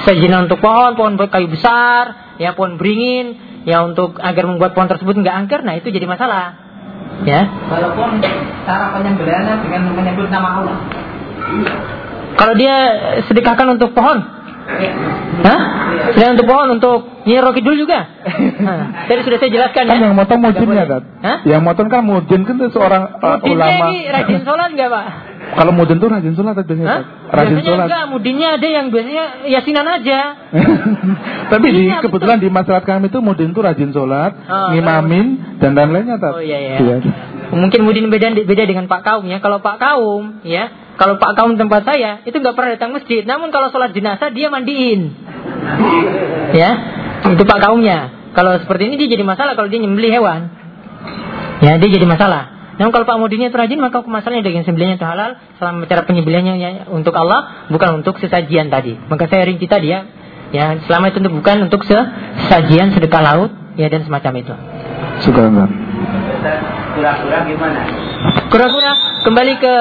sejenis untuk pohon pohon kayu besar ya pohon beringin ya untuk agar membuat pohon tersebut nggak angker nah itu jadi masalah ya walaupun cara penyembelihannya dengan menyebut nama Allah kalau dia sedekahkan untuk pohon Hah? Selain untuk pohon, untuk Nyi Rocky dulu juga. Nah, tadi sudah saya jelaskan kan ya. yang motong mudinnya kan? Yang motong kan mudin kan itu seorang uh, ulama. ini rajin sholat nggak pak? Kalau mudin tuh rajin sholat biasanya. Hah? Rajin biasanya sholat. enggak, mudinnya ada yang biasanya yasinan aja. Tapi di iya, kebetulan betul. di masyarakat kami itu mudin tuh rajin sholat, oh, ngimamin dan lain-lainnya. Oh iya iya. iya. Mungkin mudin beda beda dengan Pak Kaum ya. Kalau Pak Kaum ya kalau Pak Kaum tempat saya itu nggak pernah datang masjid. Namun kalau sholat jenazah dia mandiin. ya, itu Pak Kaumnya. Kalau seperti ini dia jadi masalah kalau dia nyembeli hewan. Ya, dia jadi masalah. Namun kalau Pak Mudinya itu rajin maka hukum asalnya daging sembelihnya itu halal selama cara penyembelihannya ya untuk Allah bukan untuk sesajian tadi. Maka saya rinci tadi ya, ya selama itu untuk bukan untuk sesajian sedekah laut ya dan semacam itu. Syukur Kura-kura gimana? Kura-kura kembali ke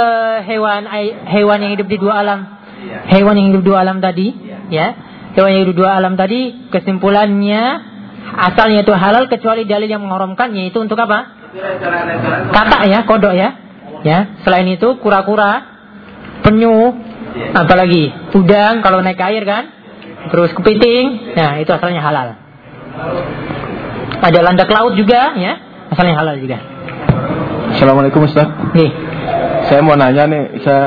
hewan hewan yang hidup di dua alam. Hewan yang hidup dua alam tadi, ya. Hewan yang hidup dua alam tadi kesimpulannya asalnya itu halal kecuali dalil yang mengharamkan yaitu untuk apa? Kata ya, kodok ya. Ya, selain itu kura-kura, penyu, apalagi udang kalau naik air kan, terus kepiting, nah itu asalnya halal. Ada landak laut juga ya, asalnya halal juga. Assalamualaikum Ustaz. Nih, Saya mau nanya nih, saya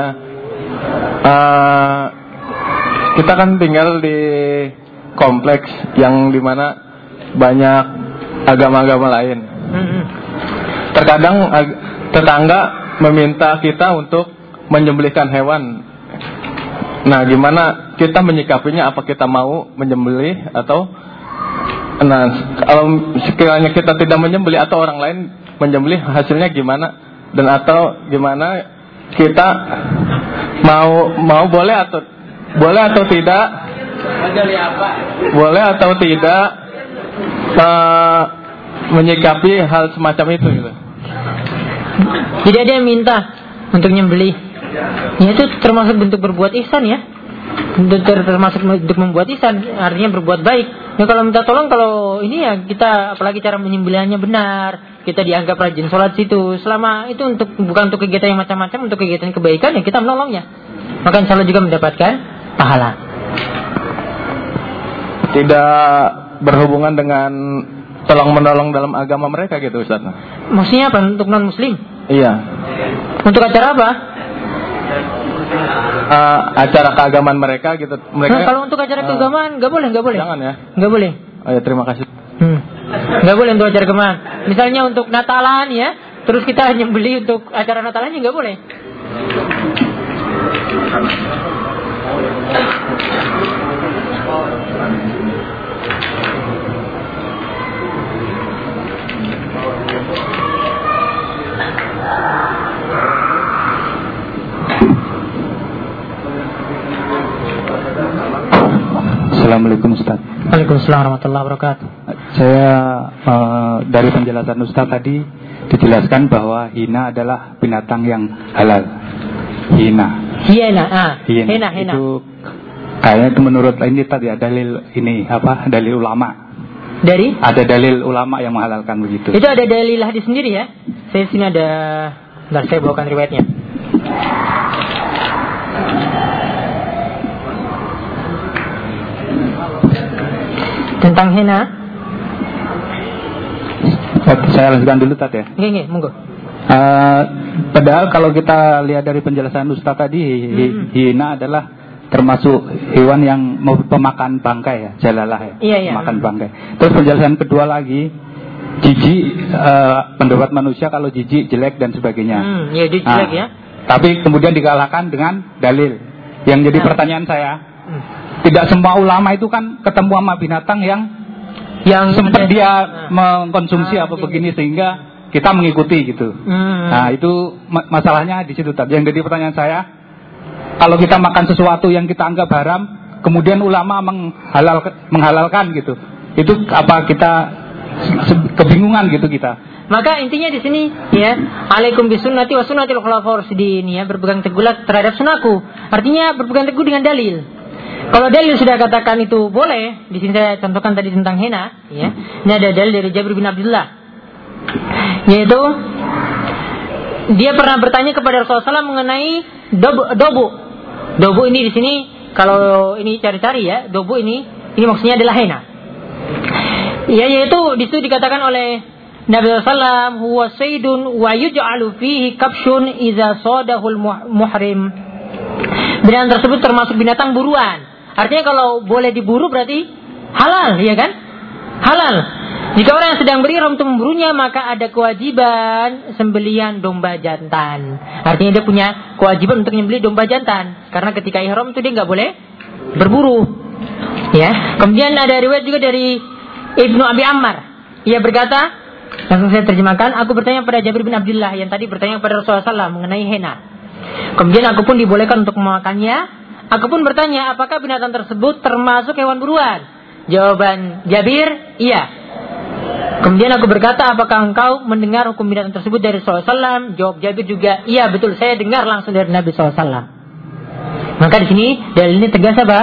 eh, kita kan tinggal di kompleks yang di mana banyak agama-agama lain. Terkadang ag- tetangga meminta kita untuk menyembelihkan hewan. Nah, gimana kita menyikapinya? Apa kita mau menyembelih atau nah kalau sekiranya kita tidak menyembelih atau orang lain menyembelih hasilnya gimana? Dan atau gimana kita mau mau boleh atau boleh atau tidak? Boleh atau tidak eh, menyikapi hal semacam itu gitu. Jadi ada yang minta untuk nyembelih. Ya itu termasuk bentuk berbuat ihsan ya. Termasuk bentuk membuat ihsan, artinya berbuat baik. Nah kalau minta tolong kalau ini ya kita apalagi cara menyembelihnya benar, kita dianggap rajin sholat situ. Selama itu untuk bukan untuk kegiatan yang macam-macam, untuk kegiatan kebaikan ya kita menolongnya. Maka insya Allah juga mendapatkan pahala. Tidak berhubungan dengan tolong menolong dalam agama mereka gitu Ustaz. Maksudnya apa untuk non muslim? Iya. Untuk acara apa? Eh, acara keagamaan mereka gitu. Mereka Nah, kalau untuk acara eh, keagamaan nggak boleh, nggak boleh. Jangan ya. Nggak boleh. Oh ya, terima kasih. Hmm. Nggak boleh untuk acara keagamaan. Misalnya untuk Natalan ya, terus kita nyembeli untuk acara Natalannya nggak boleh. Assalamualaikum Ustaz. Waalaikumsalam warahmatullahi wabarakatuh. Saya eh, dari penjelasan Ustaz tadi dijelaskan bahwa hina adalah binatang yang halal. Hina. Hiena, ah, Hina. hena, hena. Itu kayaknya itu menurut ini tadi ada dalil ini apa? Dalil ulama. Dari? Ada dalil ulama yang menghalalkan begitu. Itu ada dalil hadis sendiri ya. Saya sini ada, Bentar, saya bawakan riwayatnya. Tentang hena, Saya lanjutkan dulu tadi ya. nggih nggih, monggo. Eh, padahal kalau kita lihat dari penjelasan Ustaz tadi, Hmm. hina adalah termasuk hewan yang mau pemakan bangkai ya, jalalah ya, Iya, iya. makan bangkai. Terus penjelasan kedua lagi, jijik eh, pendapat manusia kalau jijik jelek dan sebagagnya. Hmm, ya dia Nah, jelek ya. Tapi kemudian dikalahkan dengan dalil. Yang jadi Nah. pertanyaan saya, Hmm. tidak semua ulama itu kan ketemu sama binatang yang Yang sempat dia Nah. mengkonsumsi Ah, apa begini sehingga kita mengikuti gitu. Hmm. Nah itu ma- masalahnya di situ tadi. Yang jadi pertanyaan saya, kalau kita makan sesuatu yang kita anggap haram, kemudian ulama menghalal menghalalkan gitu, itu apa kita kebingungan gitu kita? Maka intinya di sini ya, alaikum bisunnati wa sunnatil khulafaur rasyidin ya, berpegang teguhlah terhadap sunahku. Artinya berpegang teguh dengan dalil. Kalau dalil sudah katakan itu boleh, di sini saya contohkan tadi tentang hena, ya. Ini ada dalil dari Jabir bin Abdullah. Yaitu dia pernah bertanya kepada Rasulullah SAW mengenai dobu, dobu. Dobu ini di sini kalau ini cari-cari ya, dobu ini ini maksudnya adalah hena. Ya yaitu di situ dikatakan oleh Nabi SAW huwa saydun wa yuj'alu fihi kapshun idza sadahul mu- muhrim. Binatang tersebut termasuk binatang buruan. Artinya kalau boleh diburu berarti halal, ya kan? Halal. Jika orang yang sedang berihram untuk memburunya maka ada kewajiban sembelian domba jantan. Artinya dia punya kewajiban untuk menyembelih domba jantan karena ketika ihram itu dia nggak boleh berburu. Ya. Kemudian ada riwayat juga dari Ibnu Abi Ammar. Ia berkata, Langsung saya terjemahkan. Aku bertanya pada Jabir bin Abdullah yang tadi bertanya pada Rasulullah SAW mengenai henna. Kemudian aku pun dibolehkan untuk memakannya. Aku pun bertanya, apakah binatang tersebut termasuk hewan buruan? Jawaban Jabir, iya. Kemudian aku berkata, apakah engkau mendengar hukum binatang tersebut dari SAW? Jawab Jabir juga, iya betul, saya dengar langsung dari Nabi SAW. Maka di sini dalil ini tegas apa?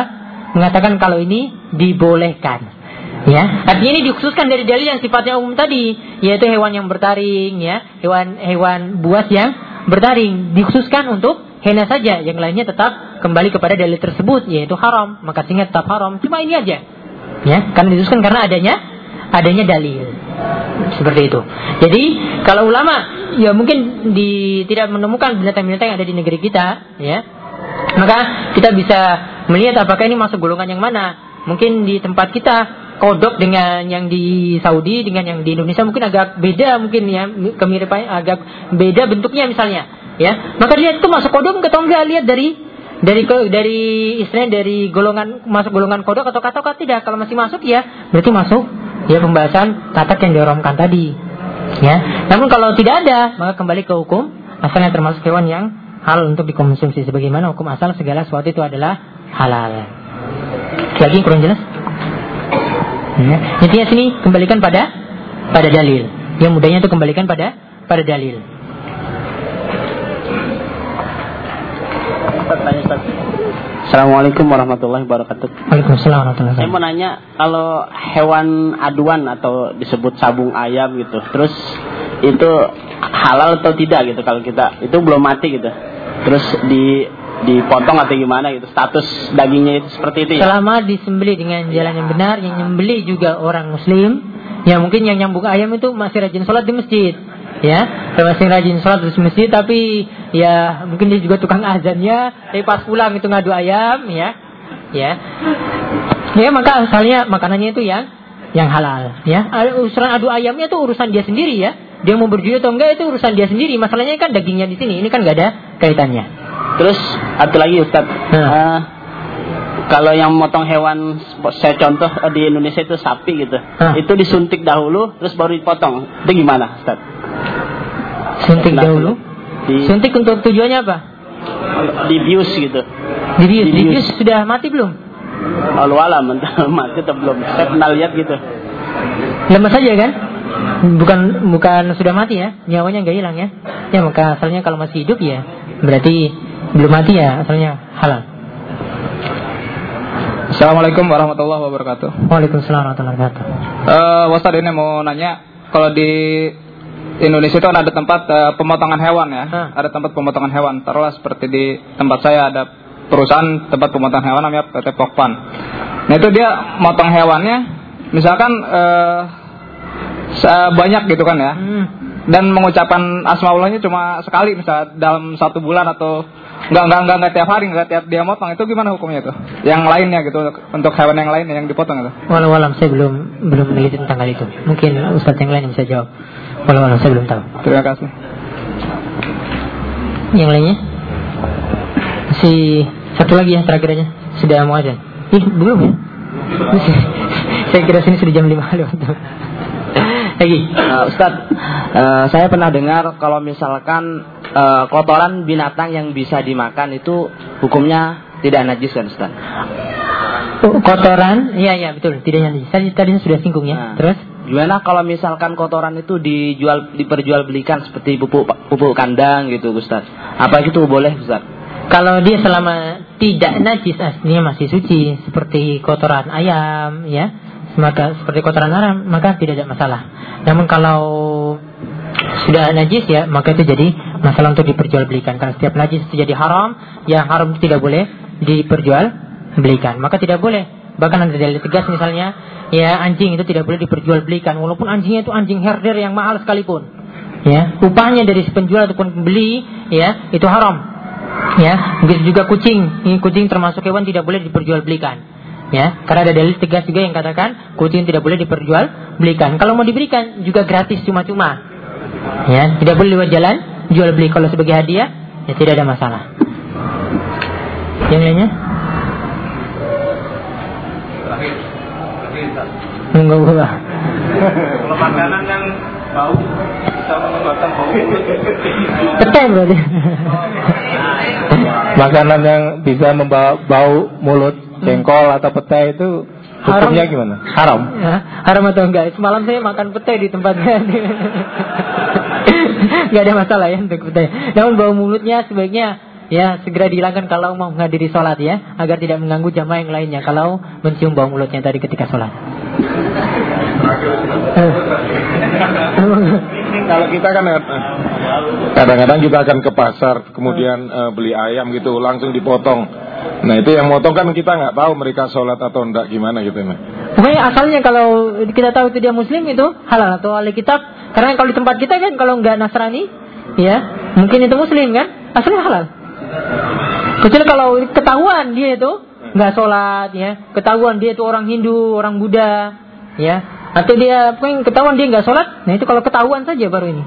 Mengatakan kalau ini dibolehkan. Ya, artinya ini dikhususkan dari dalil yang sifatnya umum tadi, yaitu hewan yang bertaring, ya, hewan hewan buas yang bertaring dikhususkan untuk hena saja, yang lainnya tetap kembali kepada dalil tersebut, yaitu haram, maka sehingga tetap haram. Cuma ini aja, ya, karena dikhususkan karena adanya adanya dalil. Seperti itu. Jadi kalau ulama ya mungkin di tidak menemukan binatang-binatang yang ada di negeri kita, ya, maka kita bisa melihat apakah ini masuk golongan yang mana. Mungkin di tempat kita kodok dengan yang di Saudi dengan yang di Indonesia mungkin agak beda mungkin ya kemiripannya agak beda bentuknya misalnya ya. Maka lihat itu masuk kodok atau enggak? Lihat dari dari dari istilahnya dari golongan masuk golongan kodok atau kata tidak. Kalau masih masuk ya berarti masuk ya pembahasan tatak yang dioromkan tadi. Ya. Namun kalau tidak ada maka kembali ke hukum. Asalnya termasuk hewan yang hal untuk dikonsumsi. Sebagaimana hukum asal segala sesuatu itu adalah halal. Lagi kurang jelas? Ya. Intinya sini kembalikan pada pada dalil. Yang mudahnya itu kembalikan pada pada dalil. Assalamualaikum warahmatullahi wabarakatuh. Waalaikumsalam warahmatullahi Saya mau nanya kalau hewan aduan atau disebut sabung ayam gitu, terus itu halal atau tidak gitu kalau kita itu belum mati gitu, terus di dipotong atau gimana gitu status dagingnya itu seperti itu ya? Selama disembeli dengan jalan yang benar yang nyembeli juga orang muslim ya mungkin yang nyambung ayam itu masih rajin sholat di masjid ya masih rajin sholat di masjid tapi ya mungkin dia juga tukang azannya tapi pas pulang itu ngadu ayam ya ya ya maka asalnya makanannya itu yang yang halal ya urusan adu ayamnya itu urusan dia sendiri ya dia mau berjual atau enggak itu urusan dia sendiri masalahnya kan dagingnya di sini ini kan nggak ada kaitannya Terus satu lagi Ustaz. Hmm. Uh, kalau yang motong hewan saya contoh eh, di Indonesia itu sapi gitu. Hmm. Itu disuntik dahulu terus baru dipotong. Itu gimana, Ustaz? Suntik nah, dahulu? Di, Suntik untuk tujuannya apa? Dibius gitu. Dibius. Dibius sudah mati belum? Lalu alam mati atau belum? Saya pernah lihat gitu. Lemas saja kan? Bukan bukan sudah mati ya, nyawanya nggak hilang ya. Ya maka asalnya kalau masih hidup ya berarti belum mati ya asalnya halal. Assalamualaikum warahmatullahi wabarakatuh. Waalaikumsalam warahmatullahi wabarakatuh. Uh, Wasad ini mau nanya, kalau di Indonesia itu ada tempat uh, pemotongan hewan ya, huh? ada tempat pemotongan hewan. Taruhlah seperti di tempat saya ada perusahaan tempat pemotongan hewan namanya PT Pokpan. Nah itu dia motong hewannya, misalkan uh, banyak gitu kan ya. Hmm. Dan mengucapkan asmaullahnya cuma sekali misalnya dalam satu bulan atau Enggak, enggak, enggak, enggak tiap hari, enggak tiap dia motong. Itu gimana hukumnya itu? Yang lainnya gitu, untuk hewan yang lainnya yang dipotong itu? Walau alam saya belum belum meneliti tentang hal itu. Mungkin Ustaz yang lain yang bisa jawab. Walau alam saya belum tahu. Terima kasih. Yang lainnya? Masih satu lagi yang terakhir aja. Sudah mau aja. Ih, belum ya? saya kira sini sudah jam 5 lewat. Lagi, uh, Ustaz, uh, saya pernah dengar kalau misalkan uh, kotoran binatang yang bisa dimakan itu hukumnya tidak najis kan Ustaz? Oh, kotoran, iya iya betul, tidak najis. Tadi tadi sudah singgung ya. Nah, Terus? Gimana kalau misalkan kotoran itu dijual diperjualbelikan seperti pupuk pupuk kandang gitu Ustaz? Apa itu boleh Ustaz? Kalau dia selama tidak najis aslinya masih suci seperti kotoran ayam ya, maka seperti kotoran ayam maka tidak ada masalah. Namun kalau sudah najis ya maka itu jadi masalah untuk diperjualbelikan. Karena setiap najis itu jadi haram yang haram itu tidak boleh diperjualbelikan. Maka tidak boleh. Bahkan ada dalil tegas misalnya ya anjing itu tidak boleh diperjualbelikan. Walaupun anjingnya itu anjing herder yang mahal sekalipun. Ya upahnya dari penjual ataupun pembeli ya itu haram. Ya begitu juga kucing. Ini kucing termasuk hewan tidak boleh diperjualbelikan. Ya karena ada dalil tegas juga yang katakan kucing tidak boleh diperjualbelikan. Kalau mau diberikan juga gratis cuma-cuma Ya, tidak boleh lewat jalan jual beli kalau sebagai hadiah, ya tidak ada masalah. Yang lainnya? Enggak Kalau makanan kan bau bisa mengeluarkan bau mulut. Petai berarti. Makanan yang bisa membawa bau mulut, jengkol atau petai itu hukumnya Haram. gimana? Haram. Ya, haram atau enggak? Semalam saya makan petai di tempatnya. Gak ada masalah ya untuk petai. Namun bau mulutnya sebaiknya ya segera dihilangkan kalau mau menghadiri sholat ya, agar tidak mengganggu jamaah yang lainnya. Kalau mencium bau mulutnya tadi ketika sholat. Kalau kita kan eh, kadang-kadang kita akan ke pasar, kemudian eh, beli ayam gitu, langsung dipotong. Nah itu yang motong kan kita nggak tahu mereka sholat atau enggak gimana gitu. Nah. Pokoknya asalnya kalau kita tahu itu dia muslim itu halal atau ahli kitab. Karena kalau di tempat kita kan kalau nggak Nasrani, ya mungkin itu muslim kan, asalnya halal. Kecuali kalau ketahuan dia itu nggak sholat ya, ketahuan dia itu orang Hindu, orang Buddha, ya, atau dia pokoknya ketahuan dia nggak sholat, nah itu kalau ketahuan saja baru ini.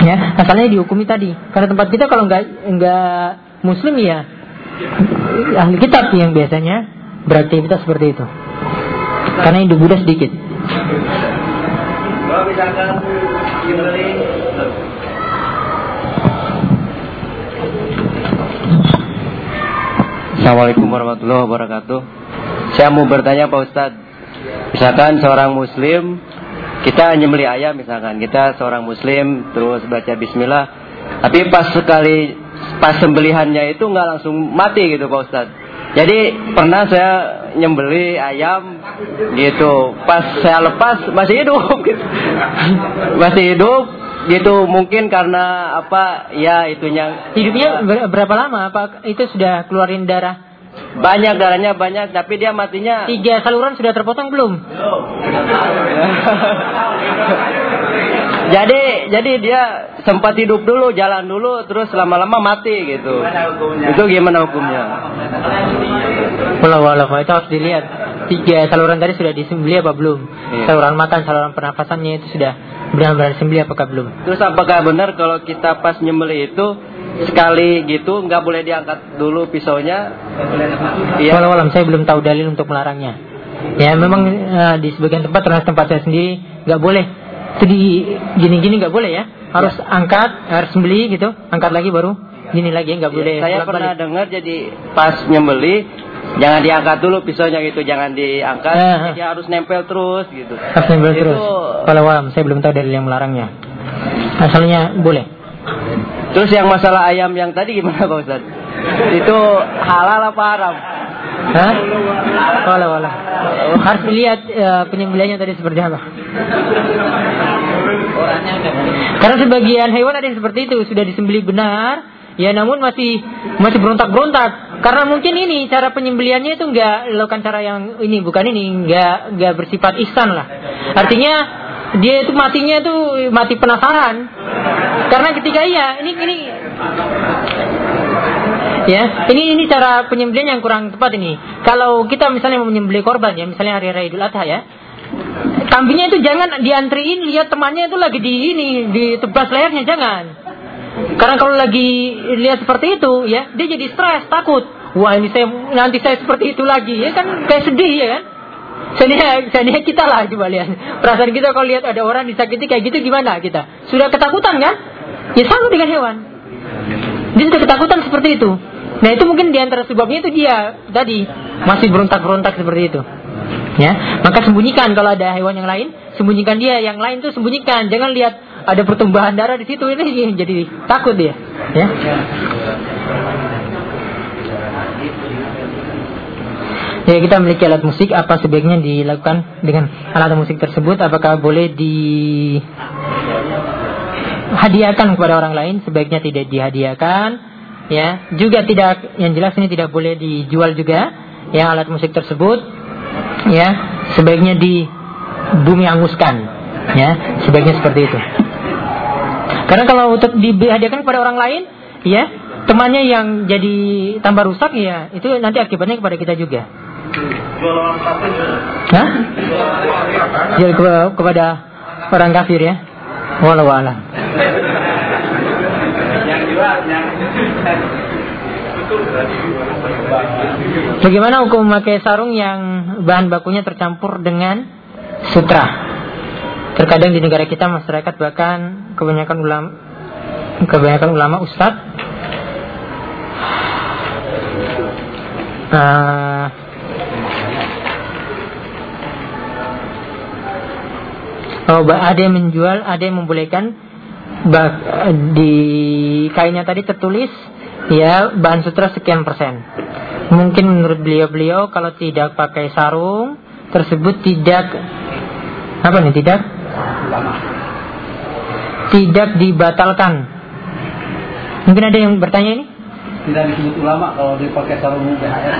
Ya, asalnya dihukumi tadi. Karena tempat kita kalau nggak nggak muslim ya ahli kitab yang biasanya beraktivitas seperti itu. Karena Hindu Buddha sedikit. Kalau misalkan dibeli Assalamualaikum warahmatullahi wabarakatuh. Saya mau bertanya Pak Ustadz, misalkan seorang Muslim kita nyembeli ayam misalkan kita seorang Muslim terus baca Bismillah, tapi pas sekali pas sembelihannya itu nggak langsung mati gitu Pak Ustadz. Jadi pernah saya nyembeli ayam gitu, pas saya lepas masih hidup, gitu. masih hidup gitu mungkin karena apa ya itunya Hidupnya ber- berapa lama? Apa itu sudah keluarin darah? banyak darahnya banyak tapi dia matinya Tiga saluran sudah terpotong belum? jadi jadi dia sempat hidup dulu jalan dulu terus lama-lama mati gitu itu gimana hukumnya Walau walau itu harus dilihat. Tiga saluran tadi sudah disembelih apa belum? Iya. Saluran makan, saluran pernafasannya itu sudah benar-benar disembelih apakah belum? terus apakah benar kalau kita pas nyembelih itu sekali gitu nggak boleh diangkat dulu pisaunya iya Walau walau saya belum tahu dalil untuk melarangnya. Ya memang eh, di sebagian tempat termasuk tempat saya sendiri nggak boleh. Itu di gini-gini nggak boleh ya. Harus angkat, harus sembelih gitu, angkat lagi baru gini lagi nggak boleh. saya pernah dengar jadi pas nyembelih jangan diangkat dulu pisaunya gitu jangan diangkat eh. jadi harus nempel terus gitu Harus nempel Itu- terus. Walau walau saya belum tahu dalil yang melarangnya. Asalnya boleh. terus yang masalah ayam yang tadi gimana Pak Ustadz itu halal apa haram Hah? Walau walau. Harus dilihat eh, penyembelihannya tadi seperti apa. Karena sebagian hewan ada yang seperti itu sudah disembelih benar, ya namun masih masih berontak-berontak. Karena mungkin ini cara penyembelihannya itu enggak lakukan cara yang ini bukan ini enggak enggak bersifat ihsan lah. Artinya dia itu matinya itu mati penasaran. Karena ketika iya ini ini ya ini ini cara penyembelihan yang kurang tepat ini. Kalau kita misalnya mau menyembelih korban ya misalnya hari raya Idul Adha ya, kambingnya itu jangan diantriin lihat temannya itu lagi di ini ditebas lehernya jangan. Karena kalau lagi lihat seperti itu ya dia jadi stres takut. Wah ini saya nanti saya seperti itu lagi ya kan kayak sedih ya kan. Seandainya, seandainya kita lah coba lihat. Perasaan kita kalau lihat ada orang disakiti kayak gitu gimana kita? Sudah ketakutan kan? Ya sama dengan hewan dia sudah ketakutan seperti itu. Nah itu mungkin di antara sebabnya itu dia tadi. Masih berontak-berontak seperti itu. Ya maka sembunyikan kalau ada hewan yang lain sembunyikan dia yang lain tuh sembunyikan. Jangan lihat ada pertumbuhan darah di situ ini jadi takut dia. Ya. Ya kita memiliki alat musik. Apa sebaiknya dilakukan dengan alat musik tersebut? Apakah boleh dihadiahkan kepada orang lain sebaiknya tidak dihadiahkan ya. Juga tidak yang jelas ini tidak boleh dijual juga ya alat musik tersebut ya. Sebaiknya di bumi anguskan ya. Sebaiknya seperti itu. Karena kalau untuk dihadiahkan kepada orang lain ya temannya yang jadi tambah rusak ya itu nanti akibatnya kepada kita juga. Hah? Jual ke- kepada orang kafir ya walau alam Bagaimana hukum memakai sarung yang bahan bakunya tercampur dengan sutra? terkadang di negara kita masyarakat bahkan kebanyakan ulama kebanyakan ulama ustadz uh, Oh, ada yang menjual, ada yang membolehkan bah- di kainnya tadi tertulis ya bahan sutra sekian persen. Mungkin menurut beliau-beliau kalau tidak pakai sarung tersebut tidak apa nih tidak tidak dibatalkan. Mungkin ada yang bertanya ini? Tidak disebut ulama kalau dipakai sarung BHS.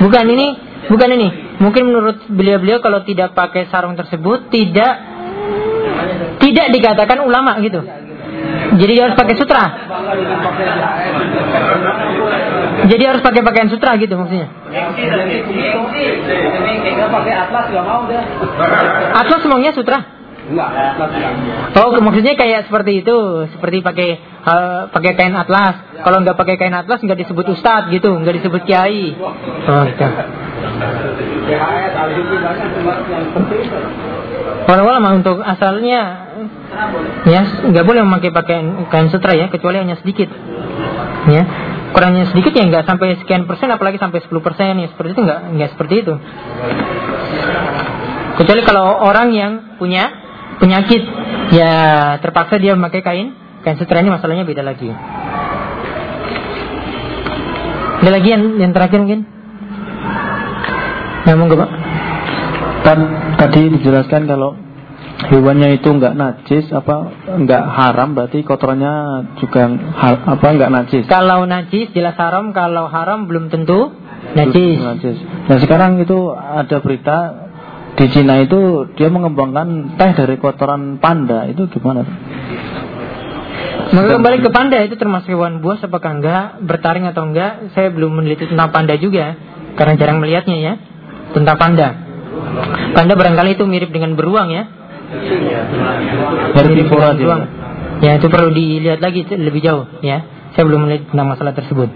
Bukan ini, bukan ini. Mungkin menurut beliau-beliau kalau tidak pakai sarung tersebut tidak tidak dikatakan ulama gitu. Jadi harus pakai sutra. Jadi harus pakai pakaian sutra gitu maksudnya. atlas maunya sutra. Enggak, atlas enggak. Oh, maksudnya kayak seperti itu, seperti pakai eh, pakai kain atlas. Kalau nggak pakai kain atlas nggak disebut ustadz gitu, nggak disebut kiai. Oh, penting itu. Walau mah untuk asalnya ya nggak boleh memakai pakaian kain sutra ya kecuali hanya sedikit ya kurangnya sedikit ya nggak sampai sekian persen apalagi sampai 10 persen ya seperti itu nggak nggak seperti itu kecuali kalau orang yang punya penyakit ya terpaksa dia memakai kain kain sutra ini masalahnya beda lagi ada lagi yang, yang terakhir mungkin ya monggo pak Kan tadi dijelaskan kalau hewannya itu nggak najis apa nggak haram berarti kotorannya juga hal, apa nggak najis. Kalau najis jelas haram, kalau haram belum tentu najis. Najis. Nah sekarang itu ada berita di Cina itu dia mengembangkan teh dari kotoran panda itu gimana? Maka kembali ke panda itu termasuk hewan buas apakah enggak, bertaring atau enggak, saya belum meneliti tentang panda juga karena jarang melihatnya ya tentang panda. Panda barangkali itu mirip dengan beruang ya. Mirip dengan beruang. Ya itu perlu dilihat lagi lebih jauh ya. Saya belum melihat tentang masalah tersebut.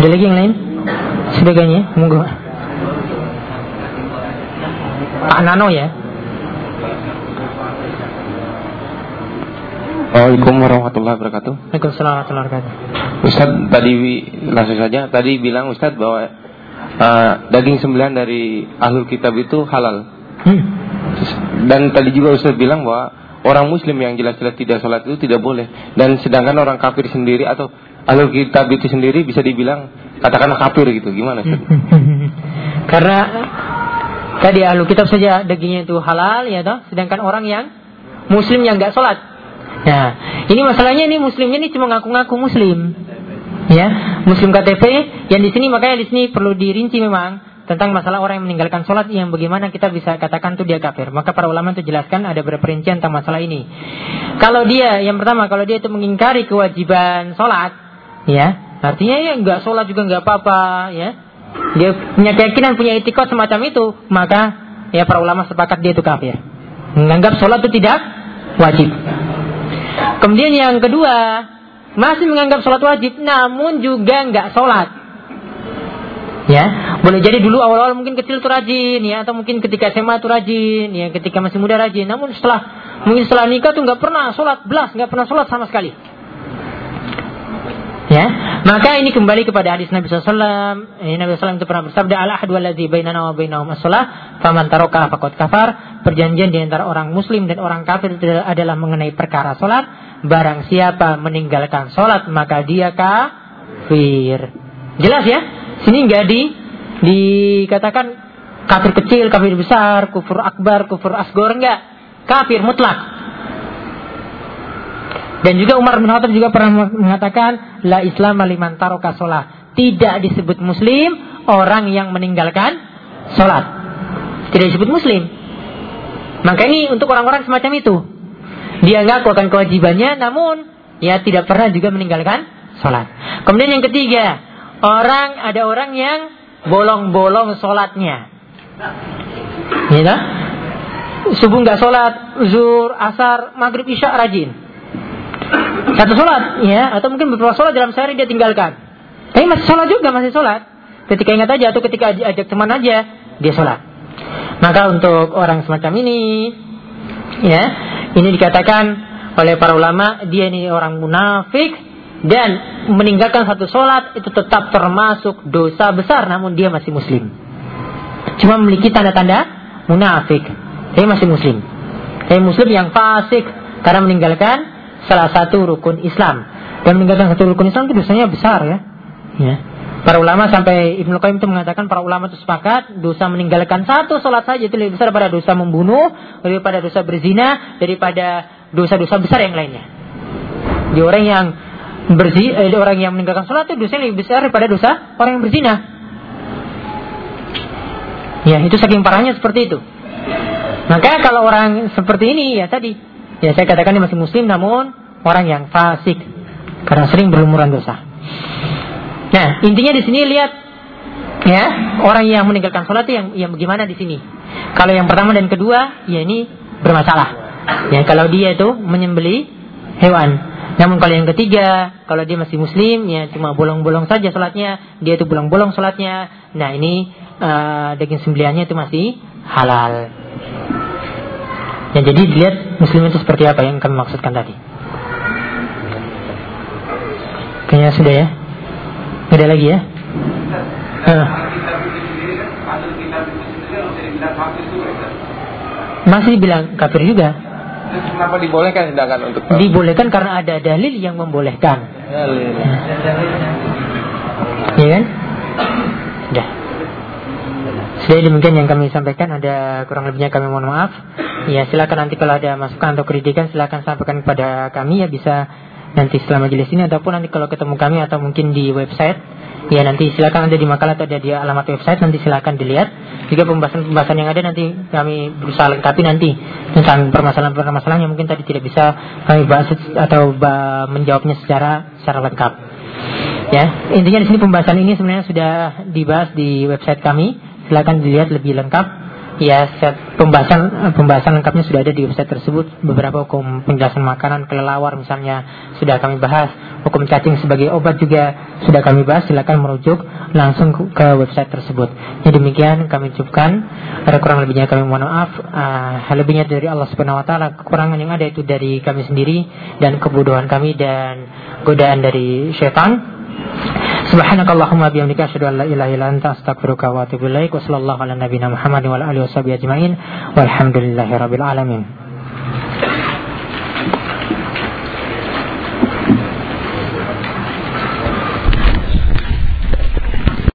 Ada lagi yang lain? Sebagainya, monggo. Pak Nano ya. Assalamualaikum warahmatullahi wabarakatuh. Waalaikumsalam warahmatullahi wabarakatuh. Ustaz tadi langsung saja tadi bilang Ustaz bahwa uh, daging sembilan dari ahlul kitab itu halal. Hmm. Dan tadi juga Ustaz bilang bahwa orang muslim yang jelas-jelas tidak sholat itu tidak boleh. Dan sedangkan orang kafir sendiri atau ahlul kitab itu sendiri bisa dibilang katakanlah kafir gitu. Gimana Ustaz? Karena tadi ahlu kitab saja dagingnya itu halal ya toh, sedangkan orang yang muslim yang nggak sholat. Nah, ini masalahnya ini muslimnya ini cuma ngaku-ngaku muslim. Ya, muslim KTP yang di sini makanya di sini perlu dirinci memang tentang masalah orang yang meninggalkan sholat yang bagaimana kita bisa katakan tuh dia kafir. Maka para ulama itu jelaskan ada beberapa perincian tentang masalah ini. Kalau dia yang pertama kalau dia itu mengingkari kewajiban sholat, ya artinya ya nggak sholat juga nggak apa-apa, ya dia punya keyakinan punya etikot semacam itu, maka ya para ulama sepakat dia itu kafir. Menganggap sholat itu tidak wajib. Kemudian yang kedua, masih menganggap sholat wajib, namun juga nggak sholat. Ya, boleh jadi dulu awal-awal mungkin kecil tuh rajin, ya, atau mungkin ketika SMA tuh rajin, ya, ketika masih muda rajin. Namun setelah mungkin setelah nikah tuh nggak pernah sholat belas, nggak pernah sholat sama sekali. Ya, maka ini kembali kepada hadis Nabi SAW. Ini Nabi SAW itu pernah bersabda, "Al ahdu alladzi bainana wa bainahum as-shalah, faman taraka faqad kafar." Perjanjian di antara orang muslim dan orang kafir adalah mengenai perkara salat. Barang siapa meninggalkan salat, maka dia kafir. Jelas ya? Sini enggak di dikatakan kafir kecil, kafir besar, kufur akbar, kufur asgor enggak. Kafir mutlak. Dan juga Umar bin Khattab juga pernah mengatakan la Islam liman taroka sholat. Tidak disebut muslim orang yang meninggalkan sholat. Tidak disebut muslim. Maka ini untuk orang-orang semacam itu. Dia ngaku akan kewajibannya namun ya tidak pernah juga meninggalkan sholat. Kemudian yang ketiga, orang ada orang yang bolong-bolong sholatnya. Gitu? Subuh nggak sholat, zuhur, asar, maghrib, isya rajin satu sholat ya atau mungkin beberapa sholat dalam sehari dia tinggalkan tapi masih sholat juga masih sholat ketika ingat aja atau ketika ajak teman aja dia sholat Maka untuk orang semacam ini, ya, ini dikatakan oleh para ulama dia ini orang munafik dan meninggalkan satu sholat itu tetap termasuk dosa besar namun dia masih muslim. Cuma memiliki tanda-tanda munafik. Dia masih muslim. Dia muslim yang fasik karena meninggalkan salah satu rukun Islam. Dan meninggalkan satu rukun Islam itu dosanya besar ya. Ya. Para ulama sampai Ibnu Qayyim itu mengatakan para ulama itu sepakat dosa meninggalkan satu sholat saja itu lebih besar daripada dosa membunuh, daripada dosa berzina, daripada dosa-dosa besar yang lainnya. Di orang yang berzina, eh, orang yang meninggalkan sholat itu dosanya lebih besar daripada dosa orang yang berzina. Ya, itu saking parahnya seperti itu. Maka kalau orang seperti ini ya tadi, ya saya katakan dia masih muslim namun orang yang fasik karena sering berlumuran dosa. Nah, intinya di sini lihat ya, orang yang meninggalkan sholat yang yang bagaimana di sini. Kalau yang pertama dan kedua, ya ini bermasalah. Ya, kalau dia itu menyembeli hewan. Namun kalau yang ketiga, kalau dia masih muslim, ya cuma bolong-bolong saja sholatnya, dia itu bolong-bolong sholatnya. Nah ini uh, daging sembelihannya itu masih halal. Ya jadi dilihat muslim itu seperti apa yang kami maksudkan tadi. Kayaknya sudah ya. Ada lagi ya? Uh. Masih bilang kafir juga. Kenapa dibolehkan sedangkan untuk Dibolehkan karena ada dalil yang membolehkan. Dalil. Iya kan? Sudah. Sudah demikian yang kami sampaikan ada kurang lebihnya kami mohon maaf. Ya silakan nanti kalau ada masukan atau kritikan silakan sampaikan kepada kami ya bisa nanti setelah majelis ini ataupun nanti kalau ketemu kami atau mungkin di website. Ya nanti silakan ada di makalah atau ada di alamat website nanti silakan dilihat. Juga pembahasan-pembahasan yang ada nanti kami berusaha lengkapi nanti tentang permasalahan-permasalahan yang mungkin tadi tidak bisa kami bahas atau menjawabnya secara secara lengkap. Ya intinya di sini pembahasan ini sebenarnya sudah dibahas di website kami silakan dilihat lebih lengkap Ya, set pembahasan pembahasan lengkapnya sudah ada di website tersebut. Beberapa hukum penjelasan makanan kelelawar misalnya sudah kami bahas. Hukum cacing sebagai obat juga sudah kami bahas. Silakan merujuk langsung ke website tersebut. Jadi demikian kami cukupkan. Ada kurang lebihnya kami mohon maaf. Uh, lebihnya dari Allah Subhanahu Wa Taala. Kekurangan yang ada itu dari kami sendiri dan kebodohan kami dan godaan dari syaitan. Subhanakallahumma bihamdika asyhadu an la ilaha illa anta astaghfiruka wa atubu ilaik. Wassallallahu ala nabiyyina Muhammad wa ala alihi washabihi ajmain. Walhamdulillahirabbil alamin.